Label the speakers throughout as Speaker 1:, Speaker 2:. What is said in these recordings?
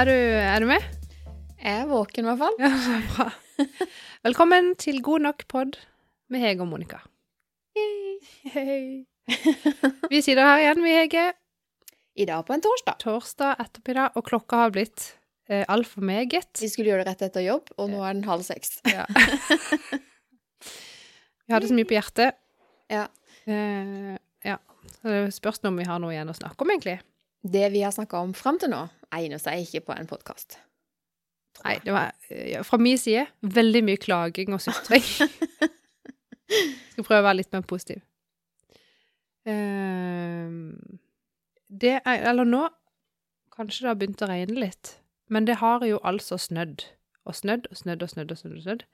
Speaker 1: Er du, er du med?
Speaker 2: Jeg er våken, i hvert fall.
Speaker 1: Ja, så bra. Velkommen til God nok pod med Hege og Monica. Hei. Vi sitter her igjen, vi, Hege.
Speaker 2: I dag på en torsdag.
Speaker 1: Torsdag ettermiddag, og klokka har blitt eh, altfor meget.
Speaker 2: Vi skulle gjøre det rett etter jobb, og nå er den halv seks.
Speaker 1: Ja. Vi hadde så mye på hjertet.
Speaker 2: Ja.
Speaker 1: Eh, ja. Så det spørs om vi har noe igjen å snakke om, egentlig.
Speaker 2: Det vi har snakka om fram til nå, egner seg ikke på en podkast.
Speaker 1: Nei, det var ja, fra min side veldig mye klaging og sutring. Skal prøve å være litt mer positiv. Uh, det er Eller nå Kanskje det har begynt å regne litt. Men det har jo altså snødd. Og snødd og snødd og snødd og snødd. og snødd.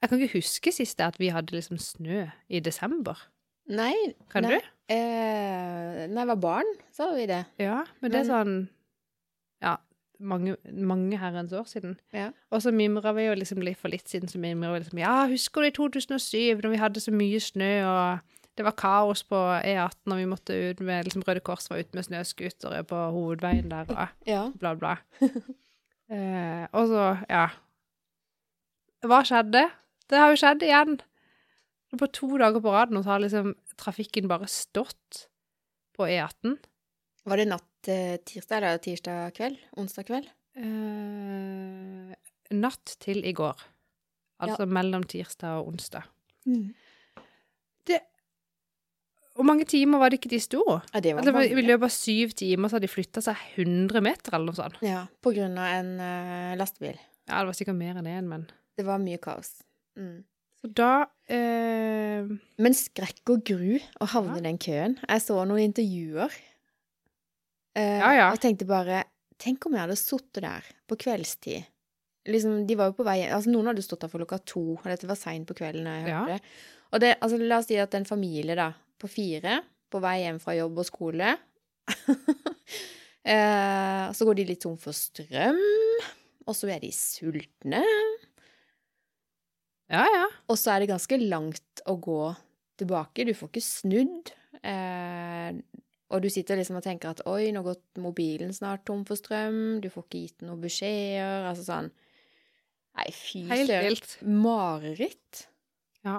Speaker 1: Jeg kan ikke huske sist at vi hadde liksom snø i desember.
Speaker 2: Nei,
Speaker 1: Kan
Speaker 2: nei,
Speaker 1: du?
Speaker 2: Eh, når jeg var barn, så hadde vi det.
Speaker 1: Ja, men det er sånn Ja, mange, mange herrens år siden.
Speaker 2: Ja.
Speaker 1: Og så mimra vi jo liksom litt for litt siden, så mimra vi liksom Ja, husker du i 2007, når vi hadde så mye snø, og det var kaos på E18, og vi måtte ut med liksom Røde Kors var ute med snøscootere på hovedveien der, og
Speaker 2: Ja.
Speaker 1: bla, bla. eh, og så, ja Hva skjedde? Det har jo skjedd igjen. På to dager på rad nå så har liksom trafikken bare stått på E E18.
Speaker 2: Var det natt til tirsdag eller tirsdag kveld? Onsdag kveld?
Speaker 1: Eh, natt til i går. Altså mellom tirsdag og onsdag. Hvor mange timer var det ikke de sto?
Speaker 2: Ja, det var
Speaker 1: Altså, I løpet av syv timer så hadde de flytta seg 100 meter, eller noe sånt.
Speaker 2: Ja, på grunn av en uh, lastebil.
Speaker 1: Ja, det var sikkert mer enn én, men
Speaker 2: Det var mye kaos. Mm.
Speaker 1: Så da eh,
Speaker 2: Men skrekk og gru å havne
Speaker 1: Ja.
Speaker 2: i den køen. Jeg så noen intervjuer. eh,
Speaker 1: Ja, ja.
Speaker 2: Og tenkte bare Tenk om jeg hadde sittet der på kveldstid. Liksom, de var jo på vei Altså, noen hadde stått der for klokka to, og dette var seint på kvelden. jeg hørte det. Og det, altså, la oss si at en familie, da, på fire, på vei hjem fra jobb og skole eh, Så går de litt tom for strøm, og så er de sultne.
Speaker 1: Ja, ja.
Speaker 2: Og så er det ganske langt å gå tilbake. Du får ikke snudd. Eh, og du sitter liksom og tenker at oi, nå går mobilen snart tom for strøm. Du får ikke gitt noen beskjeder. Altså sånn Nei, fy søren. Mareritt.
Speaker 1: Ja.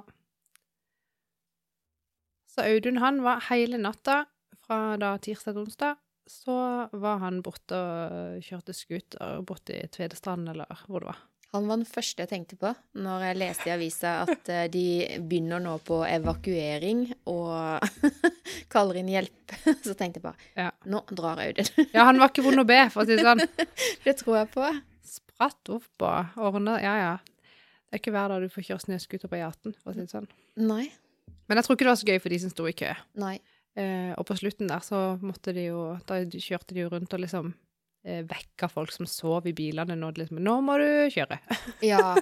Speaker 1: Så Audun, han var hele natta fra da tirsdag til onsdag, så var han borte og kjørte scooter borte i Tvedestrand, eller hvor det var.
Speaker 2: Han var den første jeg tenkte på når jeg leste i avisa at eh, de begynner nå på evakuering og kaller inn hjelp. Så tenkte jeg bare
Speaker 1: Ja.
Speaker 2: nå drar Audun.
Speaker 1: Ja, han var ikke vond å be, for å si det sånn.
Speaker 2: Det tror jeg på.
Speaker 1: Spratt opp og ordna Ja, ja. Det er ikke hver dag du får kjøre snøscooter på E18, for å si det sånn.
Speaker 2: Nei.
Speaker 1: Men jeg tror ikke det var så gøy for de som sto i kø.
Speaker 2: Nei.
Speaker 1: Eh, og på slutten der så måtte de jo Da kjørte de jo rundt og liksom eh, vekka folk som sov i bilene nå. Liksom, 'Nå må du kjøre'.
Speaker 2: Ja.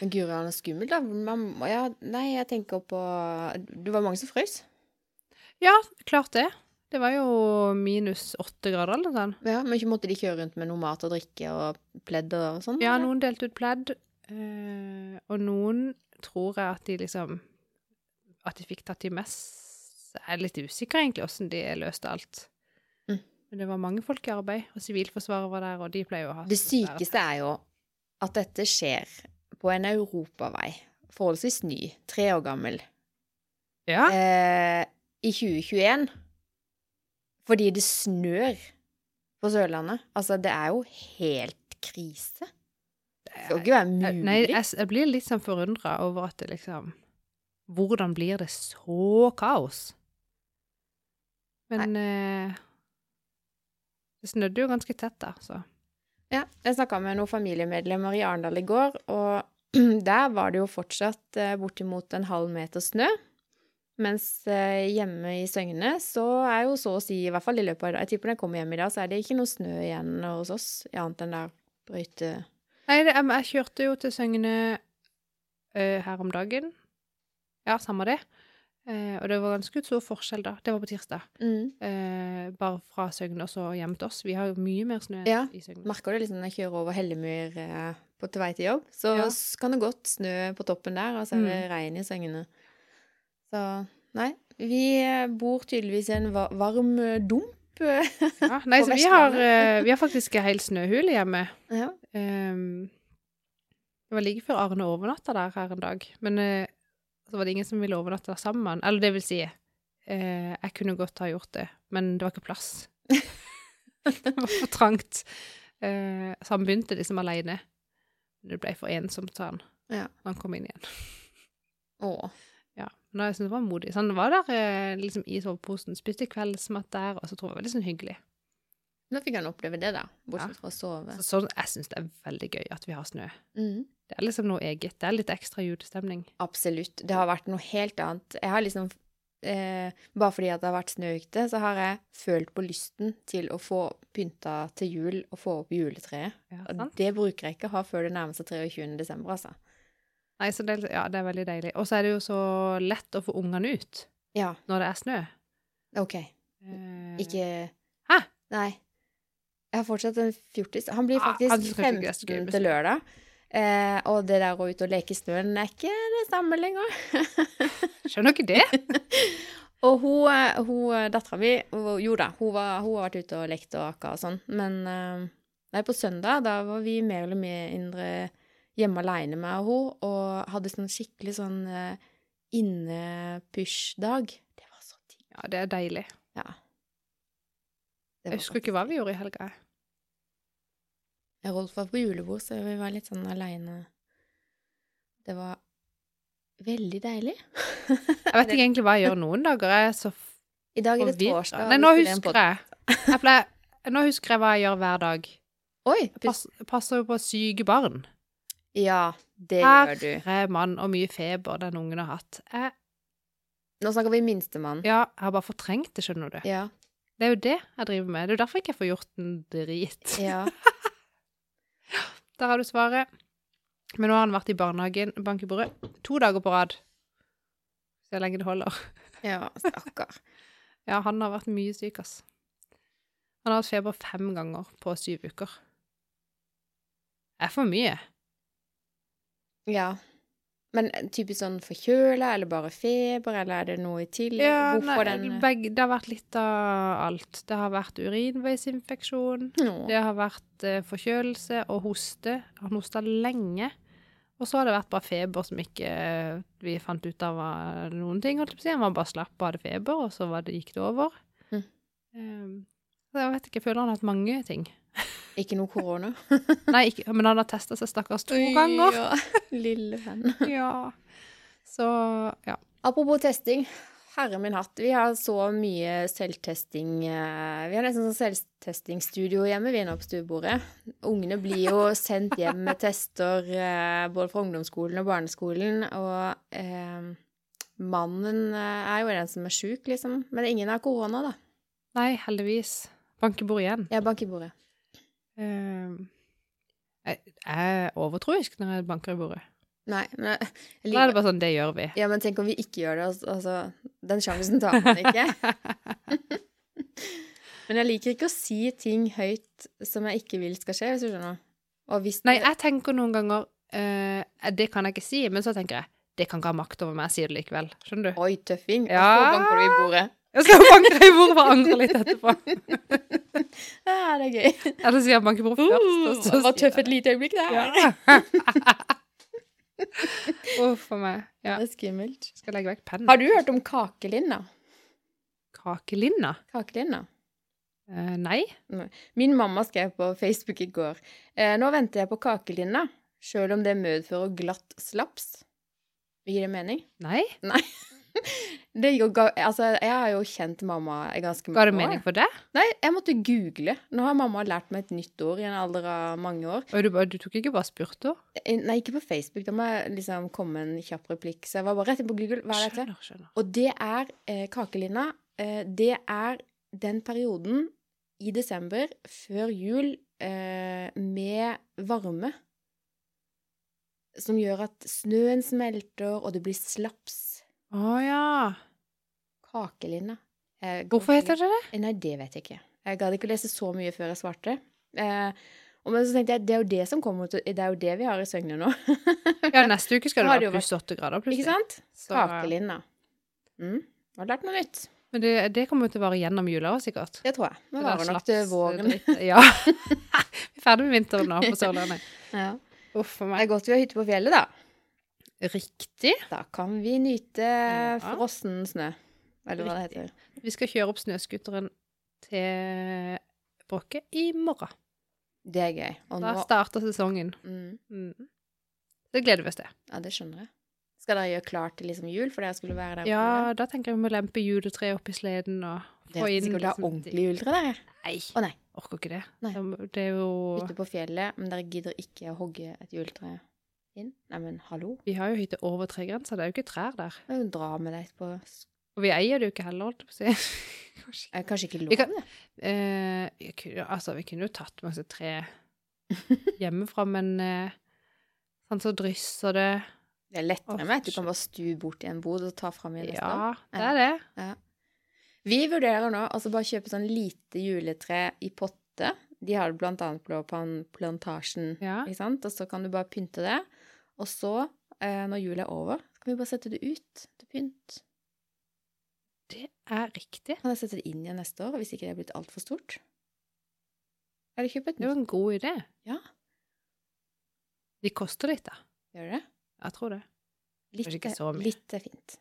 Speaker 2: Men guri han er skummelt, da. Man, ja, nei, jeg tenker på Det var mange som frøs.
Speaker 1: Ja, klart det. Det var jo minus åtte grader eller noe sånt.
Speaker 2: Ja, men ikke måtte de kjøre rundt med noe mat og drikke og pledd og sånn?
Speaker 1: Ja, noen delte ut pledd, eh, og noen tror jeg at de liksom At de fikk tatt de mest Jeg er litt usikker egentlig åssen de løste alt. Men det var mange folk i arbeid, og Sivilforsvaret var der, og de pleier jo å ha
Speaker 2: Det sykeste er jo at dette skjer på en europavei, forholdsvis ny, tre år gammel,
Speaker 1: Ja.
Speaker 2: eh, i 2021. Fordi det snør på Sørlandet. Altså, det er jo helt krise. Det skal ikke være mulig.
Speaker 1: Nei, jeg, jeg blir litt sånn forundra over at det liksom Hvordan blir det så kaos? Men eh, det snødde jo ganske tett der, så
Speaker 2: Ja, jeg snakka med noen familiemedlemmer i Arendal i går, og der var det jo fortsatt eh, bortimot en halv meter snø. Mens eh, hjemme i Søgne så er jo så å si, i hvert fall i løpet av Jeg tipper når jeg kommer hjem i dag, så er det ikke noe snø igjen hos oss, annet enn der brøyte...
Speaker 1: Nei, det, jeg, jeg kjørte jo til Søgne eh, her om dagen. Ja, samme det. Eh, og det var ganske stor forskjell da. Det var på tirsdag.
Speaker 2: Mm.
Speaker 1: Eh, bare fra Søgne og så hjem til oss. Vi har jo mye mer snø
Speaker 2: Ja,
Speaker 1: i Søgne.
Speaker 2: Merker du liksom når jeg kjører over Hellemyr eh, på til vei til jobb, så
Speaker 1: Ja.
Speaker 2: kan det godt snø på toppen der, og så er det
Speaker 1: Mm.
Speaker 2: regn i Søgne. Så nei, vi eh, bor tydeligvis i en varm eh, dump
Speaker 1: Ja, nei, så vi har, eh, vi har faktisk ei hel snøhule hjemme.
Speaker 2: Ja.
Speaker 1: Ehm, det var like før Arne overnatta der her en dag, men eh, så var det ingen som ville overnatte sammen. Eller det vil si, eh, jeg kunne godt ha gjort det, men det var ikke plass. det var for trangt. Eh, så han begynte liksom aleine. Det ble for ensomt, sa han,
Speaker 2: Ja.
Speaker 1: når han kom inn igjen.
Speaker 2: Å.
Speaker 1: Ja, men jeg synes det var modig. Så han var der eh, liksom i soveposen, spiste kveldsmat der, og så tror jeg det var litt sånn hyggelig.
Speaker 2: Nå fikk han oppleve det, da. Bortsett fra å sove.
Speaker 1: Så, så, jeg syns det er veldig gøy at vi har snø.
Speaker 2: Mhm.
Speaker 1: Det er liksom noe eget. Det er litt ekstra julestemning.
Speaker 2: Absolutt. Det har vært noe helt annet. Jeg har liksom eh, Bare fordi det har vært snø ute, så har jeg følt på lysten til å få pynta til jul og få opp juletreet.
Speaker 1: Ja,
Speaker 2: Og det bruker jeg ikke å ha før det nærmer seg 23. desember, altså.
Speaker 1: Nei, så det, ja, det er veldig deilig. Og så er det jo så lett å få ungene ut
Speaker 2: Ja,
Speaker 1: når det er snø.
Speaker 2: OK.
Speaker 1: Eh,
Speaker 2: Ikke
Speaker 1: Hæ?
Speaker 2: Nei. Jeg har fortsatt en fjortis. Han blir
Speaker 1: Ah,
Speaker 2: faktisk
Speaker 1: gøy
Speaker 2: 15 til lørdag. Eh, og det der å ut og leke i snøen er ikke det samme lenger.
Speaker 1: Skjønner ikke det.
Speaker 2: Og hun, eh, hun dattera mi Jo da, hun, var, hun har vært ute og lekt og aka og sånn, men eh, Nei, på søndag, da var vi mer eller mindre hjemme aleine med henne, og hadde sånn skikkelig sånn innepysjdag. Det var så digg.
Speaker 1: Ja, det er deilig.
Speaker 2: Ja.
Speaker 1: Jeg husker ikke hva vi gjorde i helga. Jeg.
Speaker 2: Rolf var på julebord, så vi var litt sånn aleine. Det var veldig deilig.
Speaker 1: Jeg vet ikke egentlig hva jeg gjør noen dager. Jeg er så
Speaker 2: I dag er det torsdag.
Speaker 1: Nei, nå husker jeg. jeg pleier, nå husker jeg hva jeg gjør hver dag.
Speaker 2: Oi!
Speaker 1: Jeg pass, passer jo på syke barn.
Speaker 2: Ja, det gjør du.
Speaker 1: Herre mann, og mye feber den ungen har hatt. Jeg,
Speaker 2: Nå snakker vi minstemann.
Speaker 1: ja, jeg har bare fortrengt det, skjønner du.
Speaker 2: Ja.
Speaker 1: Det er jo det jeg driver med. Det er jo derfor jeg ikke får gjort en drit.
Speaker 2: ja.
Speaker 1: Der har du svaret. Men nå har han vært i barnehagen, bank i bordet, to dager på rad. Hvor lenge det holder.
Speaker 2: Ja, stakkar.
Speaker 1: Ja, han har vært mye syk, ass. Han har hatt feber fem ganger på syv uker. Det er for mye.
Speaker 2: Ja. Men typisk sånn forkjøla, eller bare feber, eller er det noe tillegg?
Speaker 1: Ja, nei,
Speaker 2: den
Speaker 1: begge, det har vært litt av alt. Det har vært urinveisinfeksjon,
Speaker 2: no.
Speaker 1: det har vært uh, forkjølelse og hoste. Han hosta lenge. Og så har det vært bare feber som ikke uh, vi fant ut av var noen ting. holdt jeg på å si. Han var bare slapp og hadde feber, og så var det, gikk det over.
Speaker 2: Mm.
Speaker 1: Um, så jeg vet ikke, jeg føler han har hatt mange ting.
Speaker 2: Ikke noe korona?
Speaker 1: Nei, ikke, men han har testa seg stakkars to ganger.
Speaker 2: Ja, lille venn.
Speaker 1: Ja. Så ja.
Speaker 2: Apropos testing. Herre min hatt, vi har så mye selvtesting eh, Vi har nesten sånn selvtestingsstudio hjemme, vi nå på stuebordet. Ungene blir jo sendt hjem med tester eh, både fra ungdomsskolen og barneskolen, og eh, mannen eh, er jo den som er sjuk, liksom. Men ingen har korona, da.
Speaker 1: Nei, heldigvis. Bankebord igjen.
Speaker 2: Ja, bankebordet. i bordet.
Speaker 1: Um, jeg, er overtroisk når jeg banker i bordet.
Speaker 2: Nei, men jeg, jeg
Speaker 1: Da er det bare sånn, det gjør vi.
Speaker 2: Ja, men tenk om vi ikke gjør det, altså- altså Den sjansen tar man ikke. Men jeg liker ikke å si ting høyt som jeg ikke vil skal skje, hvis du skjønner. Og hvis
Speaker 1: Nei, jeg tenker noen ganger uh, Det kan jeg ikke si, men så tenker jeg det kan ikke ha makt over meg, jeg sier det likevel. Skjønner du?
Speaker 2: Oi, tøffing. Og
Speaker 1: Ja.
Speaker 2: så banker du i bordet.
Speaker 1: Jeg skal banke i bordet og angre litt etterpå.
Speaker 2: Ja, det er gøy.
Speaker 1: Eller sier jeg banke i bordet først. så
Speaker 2: Det var tøff et lite øyeblikk der.
Speaker 1: Ja. Uff a meg. Ja,
Speaker 2: Det er skummelt.
Speaker 1: skal legge vekk pennen.
Speaker 2: Har du hørt om kakelinna?
Speaker 1: Kakelinna?
Speaker 2: Kakelinna?
Speaker 1: Uh, nei.
Speaker 2: Min mamma skrev på Facebook i går. uh, nå venter jeg på kakelinna, sjøl om det medfører glatt slaps. Gir det mening?
Speaker 1: Nei?
Speaker 2: Gir jo altså, jeg har jo kjent mamma i ganske mange
Speaker 1: Ga det mening for det?
Speaker 2: Nei, jeg måtte google. Nå har mamma lært meg et nytt ord i en alder av mange år.
Speaker 1: Og du, du tok ikke bare spurt
Speaker 2: da? Nei, ikke på Facebook. Da må jeg liksom komme en kjapp replikk. Så jeg var bare rett inn på Google. Hva er dette?
Speaker 1: Skjønner, skjønner.
Speaker 2: Og det er eh, kakelina. Eh, det er den perioden i desember før jul eh, med varme som gjør at snøen smelter, og det blir slaps.
Speaker 1: Å ja.
Speaker 2: Kakelinna. Eh,
Speaker 1: Hvorfor heter det det?
Speaker 2: Nei, det vet jeg ikke. Jeg gadd ikke å lese så mye før jeg svarte. Eh, og men så tenkte jeg, det er jo det som kommer til Det er jo det vi har i Søgne nå.
Speaker 1: Ja, neste uke skal det være pluss åtte grader plutselig.
Speaker 2: Ikke sant?
Speaker 1: Så-
Speaker 2: Kakelinna. Mm. Har lært noe nytt.
Speaker 1: Men det, det kommer jo til å vare gjennom jula også, sikkert.
Speaker 2: Det tror jeg.
Speaker 1: Nå
Speaker 2: varer nok til våren.
Speaker 1: Ja. Vi er ferdig med vinteren nå på Sørlandet.
Speaker 2: Ja.
Speaker 1: Uff a
Speaker 2: Det er godt vi har hytte på fjellet, da.
Speaker 1: Riktig.
Speaker 2: Da kan vi nyte frossen snø. Eller hva det heter.
Speaker 1: Vi skal kjøre opp snøscooteren til Bråke i morgen.
Speaker 2: Det er gøy. Og
Speaker 1: Da
Speaker 2: nå
Speaker 1: starter sesongen.
Speaker 2: mm,
Speaker 1: Mm. Det gleder vi oss til.
Speaker 2: Ja, det skjønner jeg. Skal dere gjøre klart til liksom jul, for dere skulle være der?
Speaker 1: Ja, da tenker jeg vi må lempe juletreet opp i sleden og
Speaker 2: Dere
Speaker 1: få inn
Speaker 2: sikkert ha
Speaker 1: liksom-
Speaker 2: ordentlig juletre, dere.
Speaker 1: Nei,
Speaker 2: Å nei.
Speaker 1: orker ikke det.
Speaker 2: Nei.
Speaker 1: Det er jo
Speaker 2: Hytte på fjellet, men dere gidder ikke å hogge et juletre inn? Neimen, hallo?
Speaker 1: Vi har jo hytte over tregrensa, det er jo ikke trær der.
Speaker 2: Det er jo dra med det på
Speaker 1: Og vi eier det jo ikke heller, holdt jeg på å si. Kanskje.
Speaker 2: eh, Kanskje ikke lov,
Speaker 1: kan-
Speaker 2: det?
Speaker 1: Eh, kunne, altså, vi kunne jo tatt masse tre hjemmefra, men eh, sånn så drysser det
Speaker 2: Det er lettere med at du kan bare stue bort i en bod og ta fram i neste.
Speaker 1: Ja, det er det.
Speaker 2: Vi vurderer nå altså bare kjøpe sånn lite juletre i potte. De har det blant annet på plantasjen,
Speaker 1: Ja.
Speaker 2: ikke sant? Og så kan du bare pynte det. Og så, eh, når jula er over, kan vi bare sette det ut til pynt.
Speaker 1: Det er riktig.
Speaker 2: Kan jeg sette det inn igjen neste år, hvis ikke det er blitt altfor stort? Eller kjøpe et
Speaker 1: Det er jo en god idé.
Speaker 2: Ja.
Speaker 1: De koster litt, da.
Speaker 2: Gjør det?
Speaker 1: Jeg tror det.
Speaker 2: Litt,
Speaker 1: det
Speaker 2: er- litt er fint.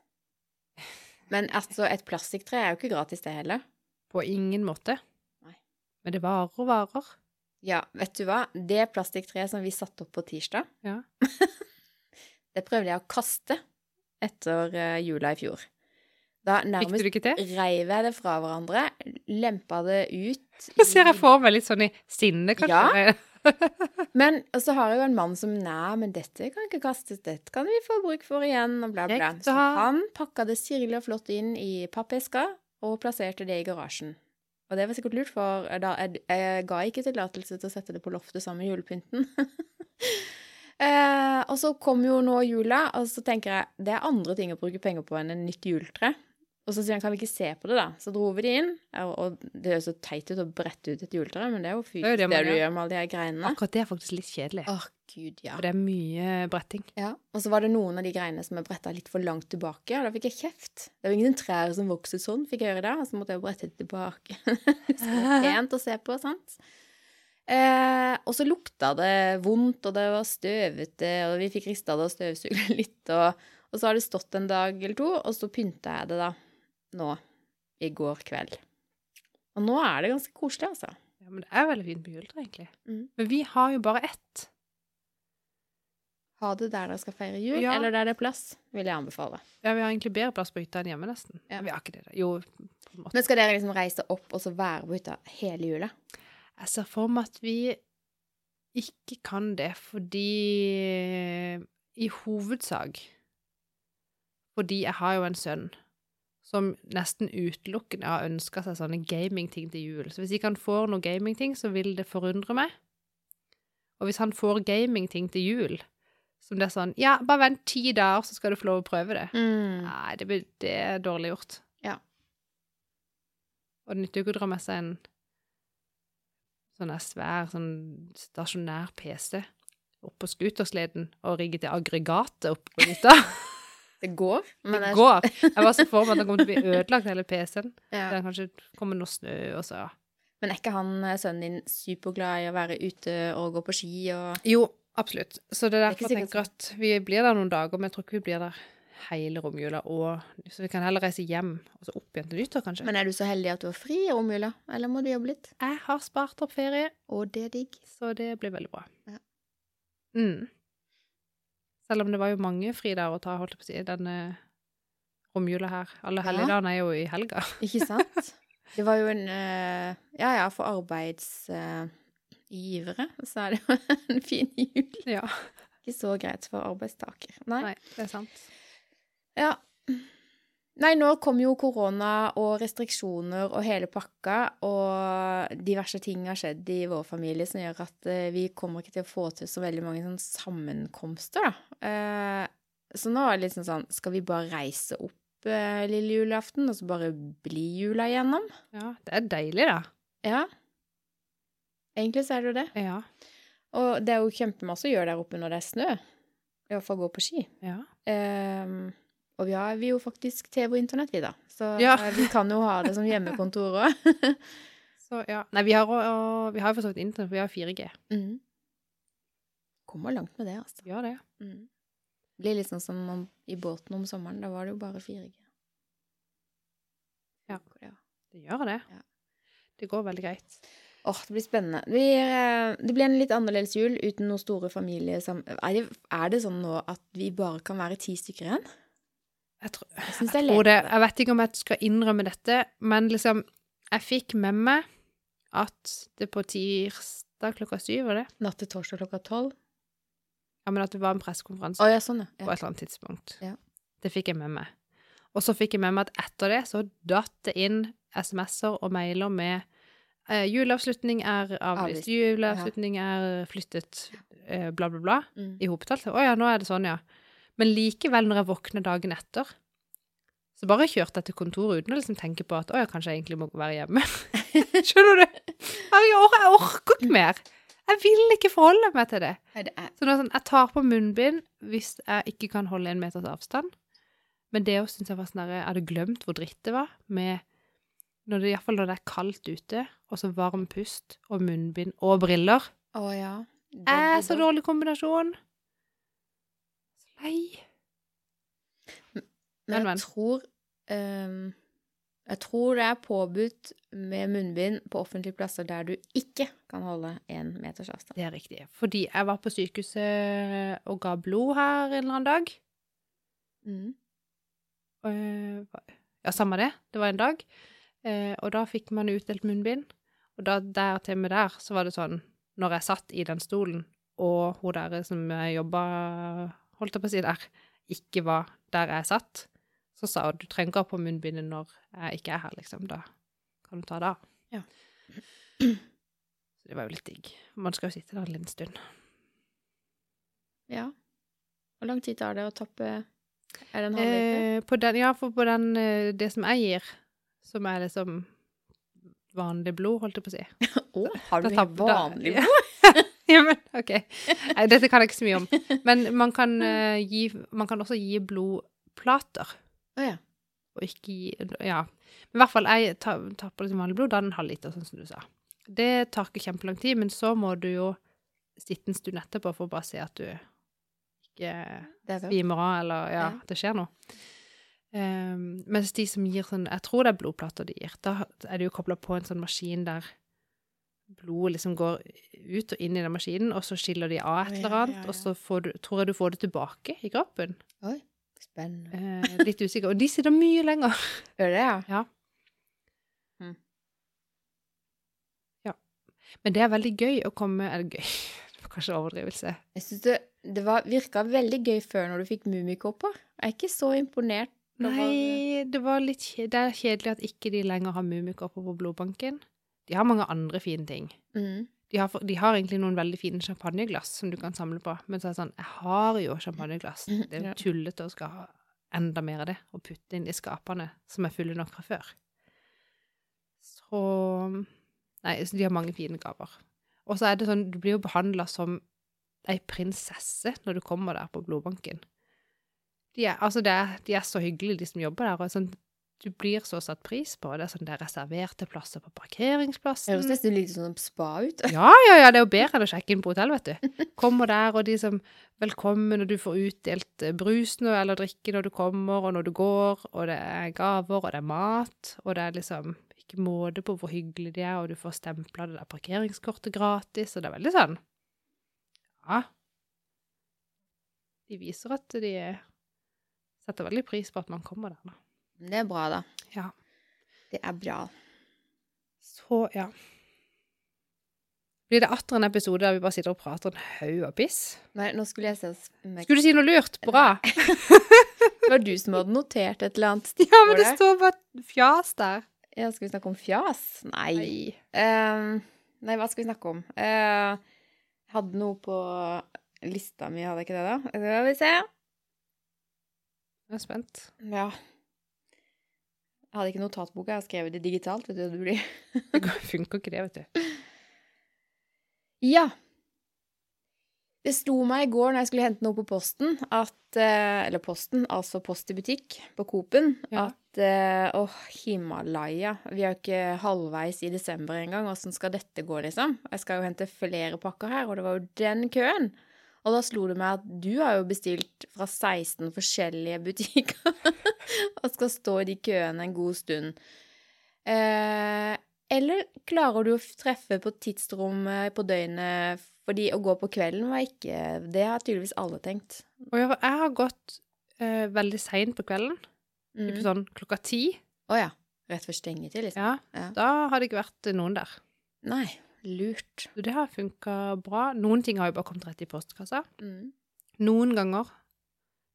Speaker 2: Men altså, et plastikktre er jo ikke gratis, det heller.
Speaker 1: På ingen måte.
Speaker 2: Nei.
Speaker 1: Men det varer og varer.
Speaker 2: Ja, vet du hva? Det plastikktreet som vi satte opp på tirsdag,
Speaker 1: Ja.
Speaker 2: det prøvde jeg å kaste etter eh, jula i fjor. Da nærmest reiv jeg det fra hverandre, lempa det ut
Speaker 1: Nå ser jeg
Speaker 2: i-
Speaker 1: for meg litt sånn i sinne, kanskje. Ja.
Speaker 2: Men så har jeg jo en mann som Nei, men dette kan ikke kastes, dette kan vi få bruk for igjen, og bla, bla. Så han pakka det sirlig og flott inn i pappeska og plasserte det i garasjen. Og det var sikkert lurt, for da, jeg, jeg ga ikke tillatelse til å sette det på loftet sammen med julepynten. eh, og så kom jo nå jula, og så tenker jeg det er andre ting å bruke penger på enn en nytt juletre. Og så sier han kan vi ikke se på det, da? Så dro vi de inn. Og, og det er jo så teit ut å brette ut et juletre, men det er jo
Speaker 1: Det
Speaker 2: fysisk
Speaker 1: det
Speaker 2: det,
Speaker 1: man
Speaker 2: du
Speaker 1: gjør.
Speaker 2: med alle de her greinene.
Speaker 1: Akkurat det er faktisk litt kjedelig.
Speaker 2: Åh, gud, ja.
Speaker 1: For det er mye bretting.
Speaker 2: ja. Og så var det noen av de greiene som er bretta litt for langt tilbake, og da fikk jeg kjeft. Det jo ingen trær som vokser sånn, fikk jeg høre da, og så måtte jeg brette det tilbake. så pent å se på, sant? Eh, og så lukta det vondt, og det var støvete, og vi fikk rista det og støvsugd litt, og, og så har det stått en dag eller to, og så pynta jeg det da, nå, i går kveld. Og nå er det ganske koselig, altså.
Speaker 1: Ja, men det er veldig fint på juletre, egentlig.
Speaker 2: Mm.
Speaker 1: Men vi har jo bare ett.
Speaker 2: Ha det der dere skal feire jul,
Speaker 1: Ja.
Speaker 2: eller der det er plass, vil jeg anbefale.
Speaker 1: Ja, vi har egentlig bedre plass på hytta enn hjemme, nesten.
Speaker 2: Ja.
Speaker 1: Vi har ikke det, da. Jo, på en måte.
Speaker 2: Men skal dere liksom reise opp og så være på hytta hele jula?
Speaker 1: Jeg ser for meg at vi ikke kan det, fordi I hovedsak fordi jeg har jo en sønn som nesten utelukkende har ønska seg sånne gamingting til jul. Så hvis ikke han får noen gamingting, så vil det forundre meg. Og hvis han får gamingting til jul, som det er sånn Ja, bare vent ti dager, så skal du få lov å prøve det.
Speaker 2: Mm.
Speaker 1: Nei, det, blir- det er dårlig gjort.
Speaker 2: Ja.
Speaker 1: Og det nytter jo ikke å dra med seg en sånn svær, sånn stasjonær PC opp på scootersleden og rigge til aggregatet opp på hytta.
Speaker 2: Det går, men
Speaker 1: Det går. Jeg var så for meg at den kommer til å bli ødelagt, hele PC-en.
Speaker 2: ja.
Speaker 1: Det kanskje kommer noe snø, og så
Speaker 2: Men er ikke han eh, sønnen din superglad i å være ute og gå på ski og
Speaker 1: Jo, absolutt. Så det er
Speaker 2: derfor det
Speaker 1: derfor jeg tenker at vi blir der noen dager, men jeg tror ikke vi blir der hele romjula. Og, så vi kan heller reise hjem og så opp igjen til nyttår, kanskje.
Speaker 2: Men er du så heldig at du har fri i romjula, eller må du jobbe litt?
Speaker 1: jeg har spart opp ferie,
Speaker 2: Og det er digg.
Speaker 1: så det blir veldig bra.
Speaker 2: Ja.
Speaker 1: Mm. Selv om det var jo mange fridager å ta, holdt jeg på å si, denne romjula her. Alle helligdagene er jo i helga.
Speaker 2: Ikke sant? Det var jo en uh, Ja ja, for arbeidsgivere så er det jo en fin jul.
Speaker 1: Ja.
Speaker 2: Ikke så greit for arbeidstaker. Nei.
Speaker 1: Nei, det er sant.
Speaker 2: Ja. Nei, nå kom jo korona og restriksjoner og hele pakka, og diverse ting har skjedd i vår familie som gjør at eh, vi kommer ikke til å få til så veldig mange sånn sammenkomster, da. Eh, så nå er det litt sånn Skal vi bare reise opp eh, lille julaften, og så bare bli jula igjennom?
Speaker 1: Ja, det er deilig, da.
Speaker 2: Ja. Egentlig så er det jo det.
Speaker 1: Ja.
Speaker 2: Og det er jo kjempemasse å gjøre der oppe når det er snø. I hvert fall gå på ski.
Speaker 1: Ja.
Speaker 2: Ehm, Og vi har vi jo faktisk TV og internett, vi, da. Så
Speaker 1: Ja.
Speaker 2: eh, vi kan jo ha det som hjemmekontor òg.
Speaker 1: Så ja. Nei, vi har, og, vi har jo for så vidt internett, vi har 4G.
Speaker 2: mm. Kommer langt med det, altså.
Speaker 1: Gjør det.
Speaker 2: Mm. Det blir litt sånn som om, i båten om sommeren. Da var det jo bare 4G.
Speaker 1: Ja. Det gjør det.
Speaker 2: Ja.
Speaker 1: Det går veldig greit.
Speaker 2: Åh, det blir spennende. Det blir, eh, det blir en litt annerledes jul uten noen store familiesam... Er det, er det sånn nå at vi bare kan være ti stykker igjen?
Speaker 1: Jeg tror,
Speaker 2: Jeg jeg,
Speaker 1: tror det. Jeg vet ikke om jeg skal innrømme dette, men liksom Jeg fikk med meg at det på tirsdag klokka syv, var det?
Speaker 2: Natt til torsdag klokka tolv?
Speaker 1: Ja, men at det var en pressekonferanse
Speaker 2: oh, ja, sånn,
Speaker 1: på et eller annet tidspunkt.
Speaker 2: Ja.
Speaker 1: Det fikk jeg med meg. Og så fikk jeg med meg at etter det så datt det inn SMS-er og mailer med eh, juleavslutning er avlyst, juleavslutning er flyttet, eh, bla, bla, bla,
Speaker 2: Mm.
Speaker 1: i hopetall. Å ja, nå er det sånn, ja. Men likevel, når jeg våkner dagen etter, så bare kjørte jeg til kontoret uten å liksom tenke på at å ja, kanskje jeg egentlig må være hjemme. Skjønner du? Jeg, or jeg orker ikke mer. Jeg vil ikke forholde meg til det.
Speaker 2: Nei, det er
Speaker 1: Så det er sånn, jeg tar på munnbind hvis jeg ikke kan holde en meters avstand. Men det òg syns jeg var sånn der, Jeg hadde glemt hvor dritt det var med når det, Iallfall når det er kaldt ute, og så varm pust og munnbind og briller.
Speaker 2: Å ja.
Speaker 1: Er så dårlig kombinasjon. Så.
Speaker 2: Men jeg tror um, Jeg tror det er påbudt med munnbind på offentlige plasser der du ikke kan holde én meters avstand.
Speaker 1: Det er riktig. Fordi jeg var på sykehuset og ga blod her en eller annen dag.
Speaker 2: Mm.
Speaker 1: Øh, ja, samme det. Det var en dag. Eh, og da fikk man utdelt munnbind. Og da der til med der, så var det sånn Når jeg satt i den stolen, og hun der som jobba, holdt jeg på å si der, ikke var der jeg satt, så sa hun du trenger ikke ha på munnbindet når jeg ikke er her, liksom. Da kan du ta det av.
Speaker 2: Ja.
Speaker 1: Så det var jo litt digg. Man skal jo sitte der en liten stund.
Speaker 2: Ja. Hvor lang tid tar det å tappe Er det en halvliter?
Speaker 1: Eh, ja, for på den, eh, det som jeg gir, som er liksom vanlig blod, holdt jeg på å si.
Speaker 2: Å, har du
Speaker 1: Da
Speaker 2: vanlig
Speaker 1: ja. ja, men OK. Nei, dette kan jeg ikke så mye om. Men man kan, uh, gi, man kan også gi blodplater,
Speaker 2: Å ja.
Speaker 1: og ikke gi Ja. Men i hvert fall, jeg ta- tapper litt vanlig blod, da en halv liter, sånn som du sa. Det tar ikke kjempelang tid, men så må du jo sitte en stund etterpå for å bare se at du ikke
Speaker 2: er
Speaker 1: svimer av, eller ja,
Speaker 2: Ja.
Speaker 1: at det skjer noe. Um, mens de som gir sånn Jeg tror det er blodplater de gir. Da er det jo kobla på en sånn maskin der blodet liksom går ut og inn i den maskinen, og så skiller de av et eller annet,
Speaker 2: ja, ja.
Speaker 1: og så får du, tror jeg du får det tilbake i kroppen.
Speaker 2: Oi, spennende.
Speaker 1: Eh, litt usikker. Og de sitter mye lenger.
Speaker 2: Gjør det, ja?
Speaker 1: Ja.
Speaker 2: Mm.
Speaker 1: Ja. Men det er veldig gøy å komme Er det gøy? Det var kanskje overdrivelse.
Speaker 2: Jeg synes det, det var, virka veldig gøy før når du fikk mummikopper. Jeg er ikke så imponert.
Speaker 1: Nei, det var litt Det er kjedelig at ikke de lenger har mummikopper på blodbanken. De har mange andre fine ting.
Speaker 2: Mm.
Speaker 1: De har, de har egentlig noen veldig fine champagneglass som du kan samle på. Men så er det sånn, jeg har jo champagneglass. Det er jo tullete å skal ha enda mer av det, og putte inn i skapene som er fulle nok fra før. Så Nei, så de har mange fine gaver. Og så er det sånn, du blir jo behandla som ei prinsesse når du kommer der på blodbanken. De er, altså det de er så hyggelige, de som jobber der. og sånn, Du blir så satt pris på. Det er sånn, det er reserverte plasser på parkeringsplassen.
Speaker 2: Høres nesten litt sånn spa ut.
Speaker 1: Ja, ja, ja, det er jo bedre enn å sjekke inn på hotell, vet du. Kommer der, og de som velkommen, og du får utdelt brusen brus nå, eller drikke når du kommer, og når du går, og det er gaver, og det er mat, og det er liksom ikke måte på hvor hyggelig de er, og du får stempla det der parkeringskortet gratis, og det er veldig sånn Ja. De viser at de setter veldig pris på at man kommer der, da.
Speaker 2: Det er bra, da.
Speaker 1: Ja.
Speaker 2: Det er bra.
Speaker 1: Så, ja. Blir det atter en episode der vi bare sitter og prater en haug av piss?
Speaker 2: Nei, nå skulle jeg se om jeg-
Speaker 1: Skulle du si noe lurt? Bra.
Speaker 2: Det var du som hadde notert et eller annet
Speaker 1: Ja, men det
Speaker 2: stikkord
Speaker 1: står bare fjas der.
Speaker 2: Ja, skal vi snakke om fjas? Nei.
Speaker 1: Nei.
Speaker 2: um, nei, hva skal vi snakke om? Uh, hadde noe på lista mi, hadde jeg ikke det, da? Skal vi se.
Speaker 1: Jeg er spent.
Speaker 2: Ja. Jeg hadde ikke notatboka, jeg har skrevet det digitalt, vet du. Det blir
Speaker 1: Det funker ikke det, vet du.
Speaker 2: Ja. Det slo meg i går når jeg skulle hente noe på posten, at eh, Eller posten, altså post i butikk på Coop-en.
Speaker 1: Ja.
Speaker 2: At eh, Åh, Himalaya. Vi er jo ikke halvveis i desember engang. Åssen skal dette gå, liksom? Jeg skal jo hente flere pakker her, og det var jo den køen. Og da slo det meg at du har jo bestilt fra 16 forskjellige butikker og skal stå i de køene en god stund. Eh, eller klarer du å treffe på tidsrommet på døgnet fordi å gå på kvelden var ikke Det har tydeligvis alle tenkt.
Speaker 1: Og jeg, har gått eh, veldig seint på kvelden.
Speaker 2: Mm.
Speaker 1: Typ sånn klokka ti.
Speaker 2: Å ja. Rett før stengetid, liksom.
Speaker 1: Ja.
Speaker 2: Ja.
Speaker 1: Da har det ikke vært noen der.
Speaker 2: Nei, lurt.
Speaker 1: Så det har funka bra. Noen ting har jo bare kommet rett i postkassa.
Speaker 2: Mm.
Speaker 1: Noen ganger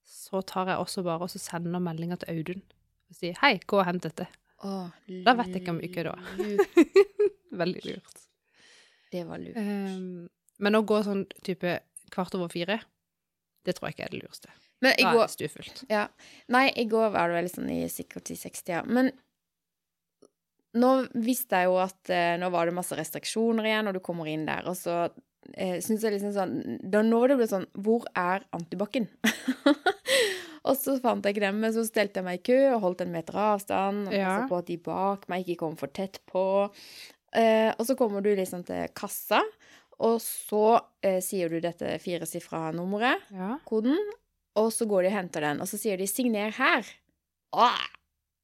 Speaker 1: så tar jeg også bare og så sender meldinga til Audun og sier 'hei, gå og hent dette'.
Speaker 2: Å,
Speaker 1: Da vet jeg ikke om ikke da.
Speaker 2: lurt.
Speaker 1: Veldig lurt.
Speaker 2: Det var lurt.
Speaker 1: Um, men å gå sånn type kvart over fire, det tror jeg ikke er det lureste.
Speaker 2: Men i går
Speaker 1: stuefullt.
Speaker 2: Ja. Nei, i går var det vel sånn i sikkert i 60-tida. Men nå visste jeg jo at eh, nå var det masse restriksjoner igjen, og du kommer inn der, og så eh, syns jeg liksom sånn Da når det ble sånn Hvor er antibac-en? og så fant jeg ikke den, men så stelte jeg meg i kø og holdt en meter avstand, og
Speaker 1: Ja.
Speaker 2: på at de bak meg ikke kom for tett på. Eh, og så kommer du liksom til kassa, og så eh, sier du dette firesifra nummeret
Speaker 1: Ja.
Speaker 2: koden, og så går de og henter den, og så sier de 'signer her'. Åh,